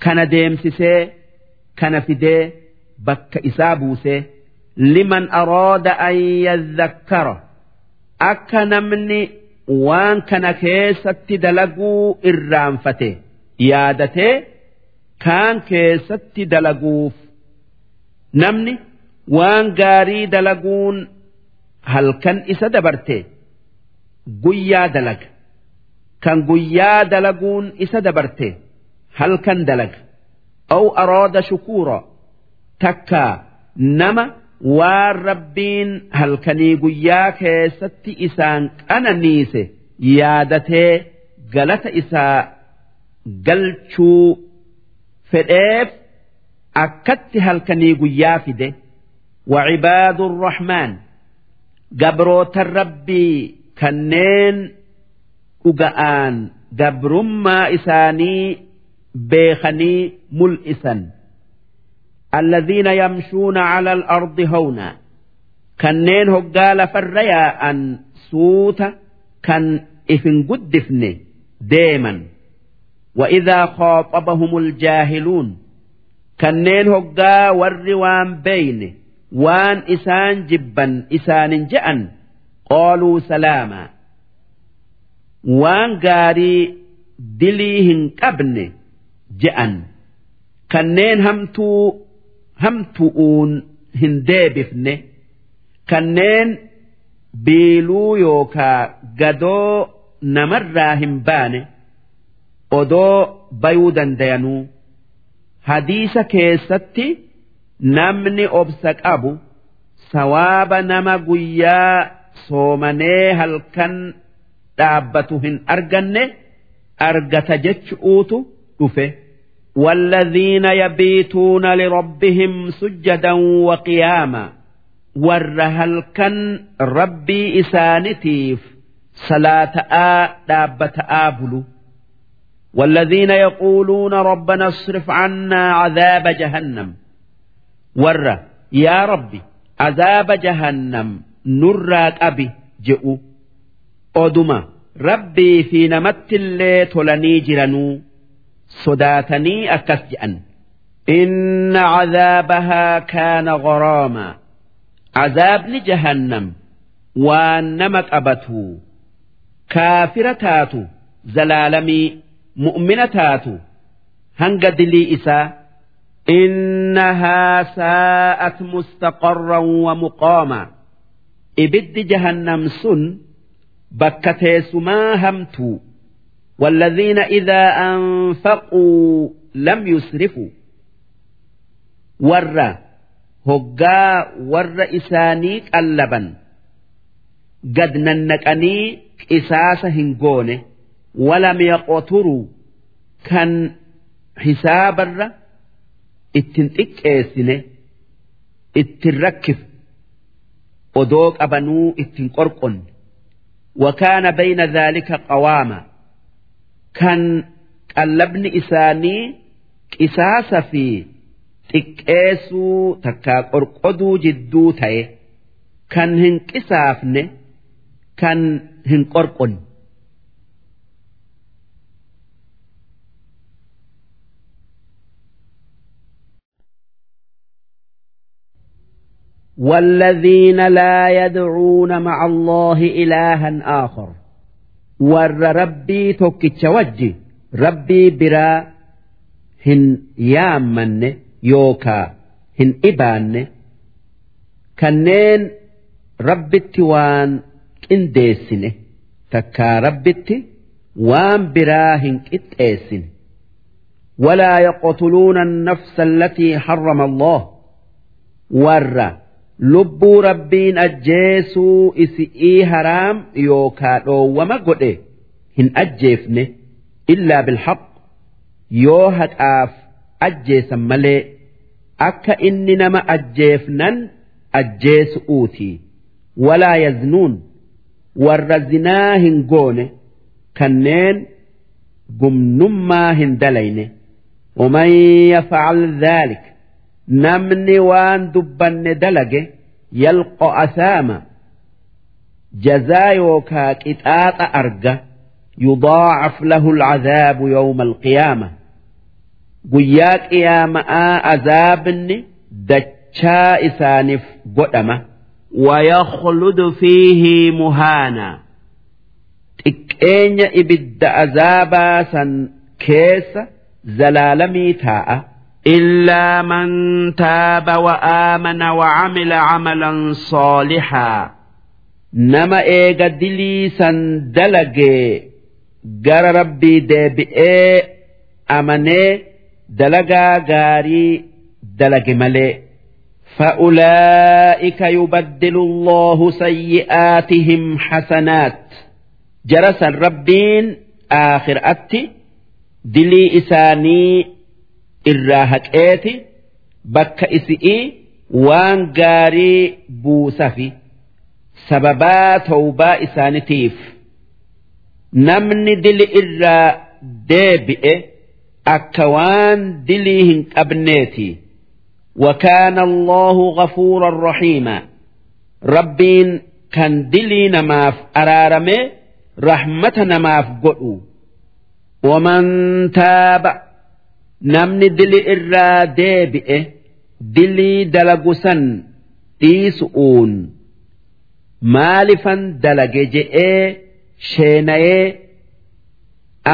كان ديمسسي كان فديه bakka isaa buusee liman aroada an yadhakkara akka namni waan kana keessatti dalaguu irraanfate. Yaadatee kaan keessatti dalaguuf. Namni waan gaarii dalaguun halkan isa dabarte. Guyyaa dalaga. Kan guyyaa dalaguun isa dabarte halkan dalaga. Aw aroada shukuura. Takka nama waan rabbiin halkanii guyyaa keessatti isaan qananiise yaadatee galata isaa galchuu fedheef akkatti halkanii guyyaa fide wacibaadu rahmaan gabrootan rabbii kanneen dhuga'aan gabrummaa isaanii beekanii mul'isan. الذين يمشون على الأرض هونا كنين هقال فريا أن سوت كان إفن قدفن ديما وإذا خاطبهم الجاهلون كنين هقا والروان بين وان إسان جبا إسان جأن قالوا سلاما وان قاري دليهن قبن جأن كنين همتو hamtu'uun hin deebifne kanneen biiluu yookaa gadoo namarraa hin baane odoo bayuu dandayanuu hadiisa keessatti namni obsa qabu sawaaba nama guyyaa soomanee halkan dhaabbatu hin arganne argata jechuutu dhufe. والذين يبيتون لربهم سجدا وقياما ور كان ربي إسانتيف صلاة آ دابة آبلو والذين يقولون ربنا اصرف عنا عذاب جهنم ور يا ربي عذاب جهنم نراك أبي جئوا أدما ربي في نمت اللي تلني جرنو sodaatanii akkas je'an inna cadaabahaa kaana garaama cadaabni jahannam waan nama qabatu kaafira taatu zalaalamii mu'mina taatu hanga dilii isaa إنها ساءت مستقرا ومقاما إبد جهنم سن بكتي سما همتو والذين إذا أنفقوا لم يسرفوا ور هقا ور إسانيك اللبن قد ننكني إساس هنقونه ولم يقتروا كان حساب الر اتنتك إيسنه اتنركف ودوك أبنو اتنقرقن وكان بين ذلك قواما kan qallabni isaanii qisaasa fi xiqqeessuu takkaa qorqoduu jidduu ta'e kan hin qisaafne kan hin qorqonne. والذين لا يدعون مع الله إلها آخر warra rabbii tokkicha wajji rabbii biraa hin yaammanne yookaa hin dhibaanne kanneen rabbitti waan qindeessine takkaa rabbitti waan biraa hin qixxeessine. Walaa yaqtuluuna annafsa allatii harrama allah. Warra lubbuu rabbiin ajjeesuu isi'ii haraam yookaa dhoowwama godhe hin ajjeefne illaa bilhaq yoo haqaaf ajjeesan malee akka inni nama ajjeefnan ajjeesu'uuti walaa yaznuun warra zinaa hin goone kanneen gumnummaa hin dalayne ومن يفعل ذلك namni waan dubbanne dalage yalqa asaama jazaa yookaa qixaaxa arga yudaacaf lahu alcadaabu yawma alqiyaama guyyaa qiyaama'aa azaabni dachaa isaaniif godhama ويخلد فيه مهانا xiqqeenya ibidda azaabaa san keessa zalaalamii taa'a إلا من تاب وآمن وعمل عملا صالحا nama eega dilii san dalagee gara rabbii deebi'ee amanee dalagaa gaarii dalage malee فأولئك يبدل الله سيئاتهم حسنات جرس الربين آخر أتي دلي إساني irraa haqeeti bakka isi'ii waan gaarii buusafi sababaa tawbaa isaanitiif namni dili irraa deebi'e akka waan dilii hin qabneeti وكان الله غفورا رحيما ربين كان دلي نماف أرارمي رحمة نماف قلو ومن تاب namni dili irraa deebi'e dilii dalagusan dhiisu'uun maalifan dalage je'ee sheenayee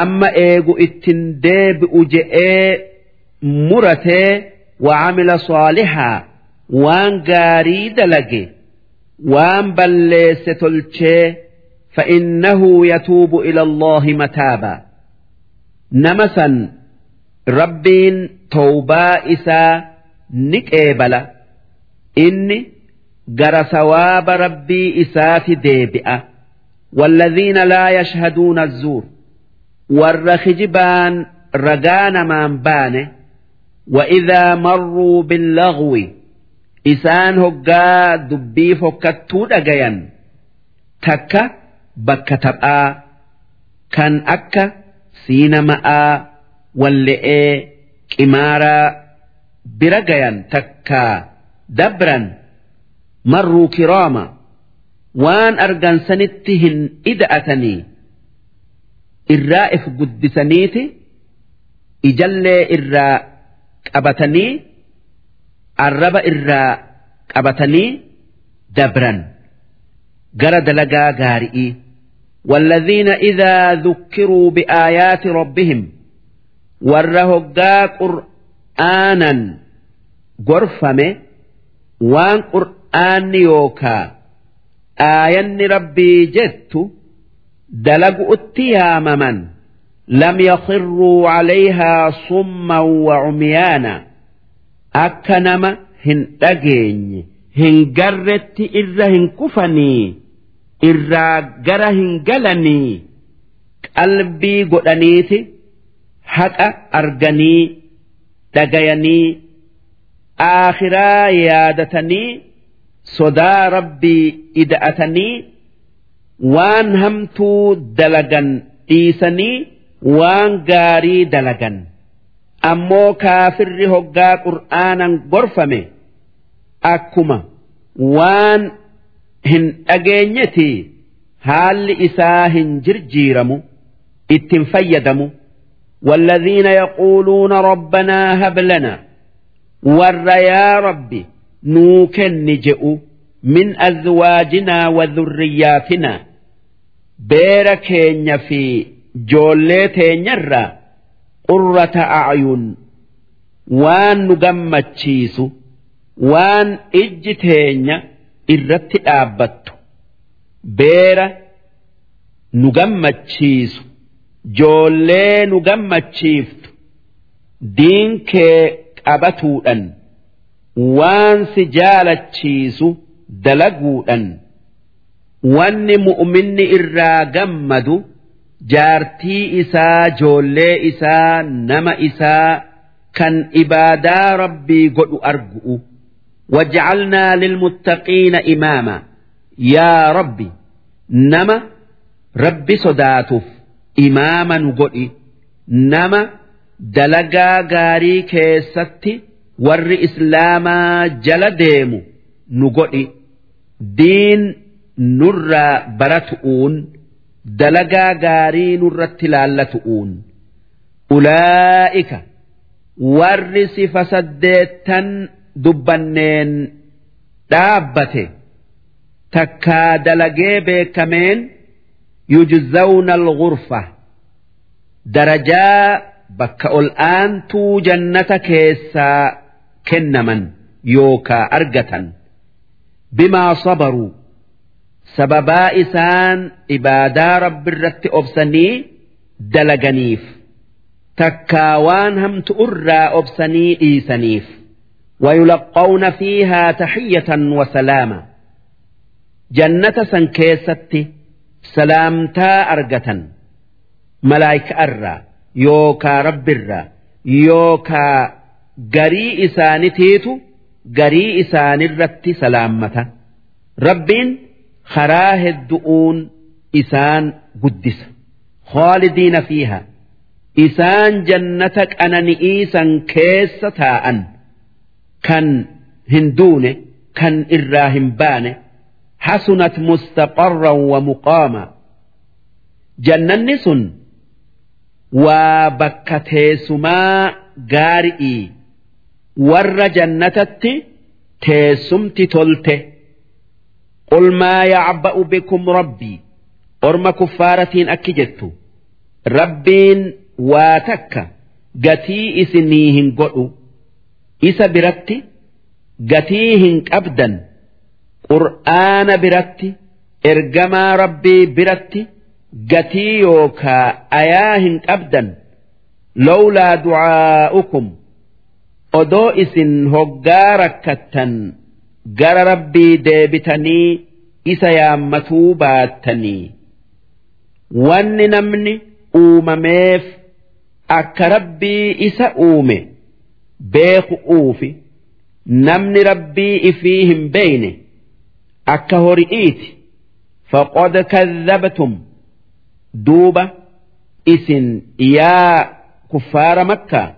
amma eegu ittin deebi'u je'ee muratee waamila saalihaa waan gaarii dalage waan balleesse tolchee fa'innahu yatuubu ila allahi mataaba nama san rabbiin tawbaa isaa ni qeebala inni gara sawaaba rabbii isaati deebi'a والذين لا يشهدون الزور warra kijibaan ragaa namaan baane وإذا مروا باللغو isaan hoggaa dubbii fokkattuu dhagayan takka bakka taphaa kan akka siinama'aa walle'ee qimaaraa bira gayan takkaa dabran marruu kiraama waan argansanitti hin ida'atanii irraa if guddisaniiti ijallee irraa qabatanii arraba irraa qabatanii dabran gara dalagaa gaari'ii والذين إذا ذكروا بآيات ربهم warra hoggaa qur'aanan gorfame waan qur'aanni yookaa aayanni rabbii jettu dalagu utti yaamaman lam yakhirruu calayhaa summan wa cumyaana akka nama hin dhageenye hin garretti irra hin kufanii irraa gara hin galanii qalbii godhaniiti haqa arganii dhagayanii aakhiraa yaadatanii sodaa rabbii ida'atanii waan hamtuu dalagan dhiisanii waan gaarii dalagan. Ammoo kaafirri hoggaa qur'aanan gorfame akkuma waan hin dhageenyetii haalli isaa hin jirjiiramu ittiin fayyadamu والذين يقولون ربنا هب لنا ور يا ربي nuu kenni je'u min azwaajinaa wa dhurriyyaatinaa beera keenya fi joollee teenyarraa qurrata acyun waan nu gammachiisu waan ijji teenya irratti dhaabbattu beera nu gammachiisu joollee nu gammachiiftu diinkee qabatuudhan waan si jaalachiisu dalaguudhan. Wanni mu'minni irraa gammadu jaartii isaa joollee isaa nama isaa kan ibaadaa rabbii godhu argu'u. Wajacalnaa lilmuttaqiina imaama. Yaa rabbi nama rabbi sodaatuuf. imaama nu godhi nama dalagaa gaarii keessatti warri islaamaa jala deemu nu godhi. Diin nurraa baratu'uun dalagaa gaarii nurratti laallatu'uun ulaa'ika warri sifa saddeettan dubbanneen dhaabbate takkaa dalagee beekameen yujzawna al-ghurfa darajaa bakka ol aantuu jannata keessaa kennaman yookaa argatan bimaa sabaruu sababaa isaan ibaadaa rabbi irratti obsanii dalaganiif takkaa waan hamtu irraa obsanii dhiisaniif ويلقون فيها تحية وسلاما جنة سنكيستي سلامتا salaamtaa argatan malaayikaarraa yookaa rabbirraa yookaa garii isaanitiitu garii isaanirratti salaammata rabbiin karaa hedduun isaan guddisa khaalidiina fiiha isaan jannata qanani'iisan keessa taa'an kan hin duune kan irraa hin baane hasunat mustaqarran wa muqaama jannanni sun waa bakka teessumaa gaari'ii warra jannatatti teessumti tolte qul maa yacba'u bikum rabbii orma kuffaaratiin akki jettu rabbiin waa takka gatii isinii hin godhu isa biratti gatii hin qabdan qur'aana biratti ergamaa rabbii biratti gatii yookaa ayaa hin qabdan lawlaa du'aa'ukum odoo isin hoggaa rakkattan gara rabbii deebitanii isa yaammatuu baattanii wanni namni uumameef akka rabbii isa uume. beeku uufi namni rabbii ifii hin beeyne akka hori'iiti faqad kadhabtum duuba isin yaa kuffaara makkaa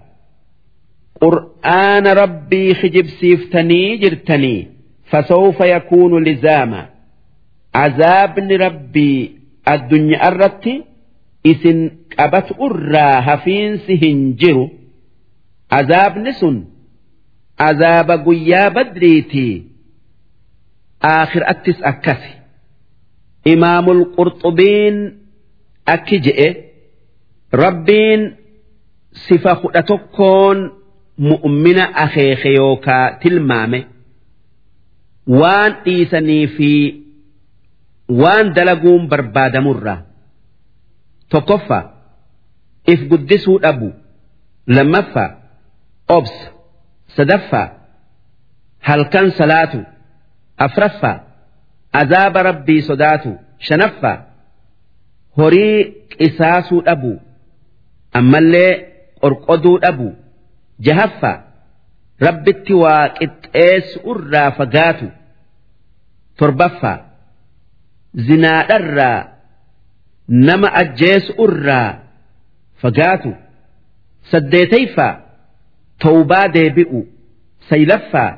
qur'aana rabbii kijibsiiftanii jirtanii fasawfa yakuunu lizaama. Azaabni rabbii addunyaa irratti isin qabatu irraa hafiinsi hin jiru. azaabni sun azaaba guyyaa badriitii aakhiraattis akkasi. Imaamul qurxubiin akki je'e rabbiin sifa kudha tokkoon mu'mina akeeke yookaa tilmaame waan dhiisanii fi waan dalaguun barbaadamurra. Tokkoffaa if guddisuu dhabu lammaffaa obsa sadaffaa halkan salaatu afraffaa azaaba rabbii sodaatu shanaffaa horii qisaasuu dhabu ammallee qorqoduu dhabu jahaffaa rabbitti waa qixxeessu irraa fagaatu torbaffaa zinaadharraa nama ajjeesu irraa fagaatu saddeetayfaa tawbaa deebi'u saylaffaa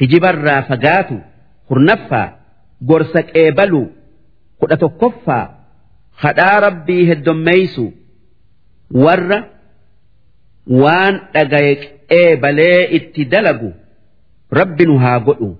hijibarraa fagaatu kurnaffaa gorsa qeebalu kudha tokkoffaa hadhaa rabbii heddommeeysu warra waan dhagaye qeebalee itti dalagu rabbi nu haa godhu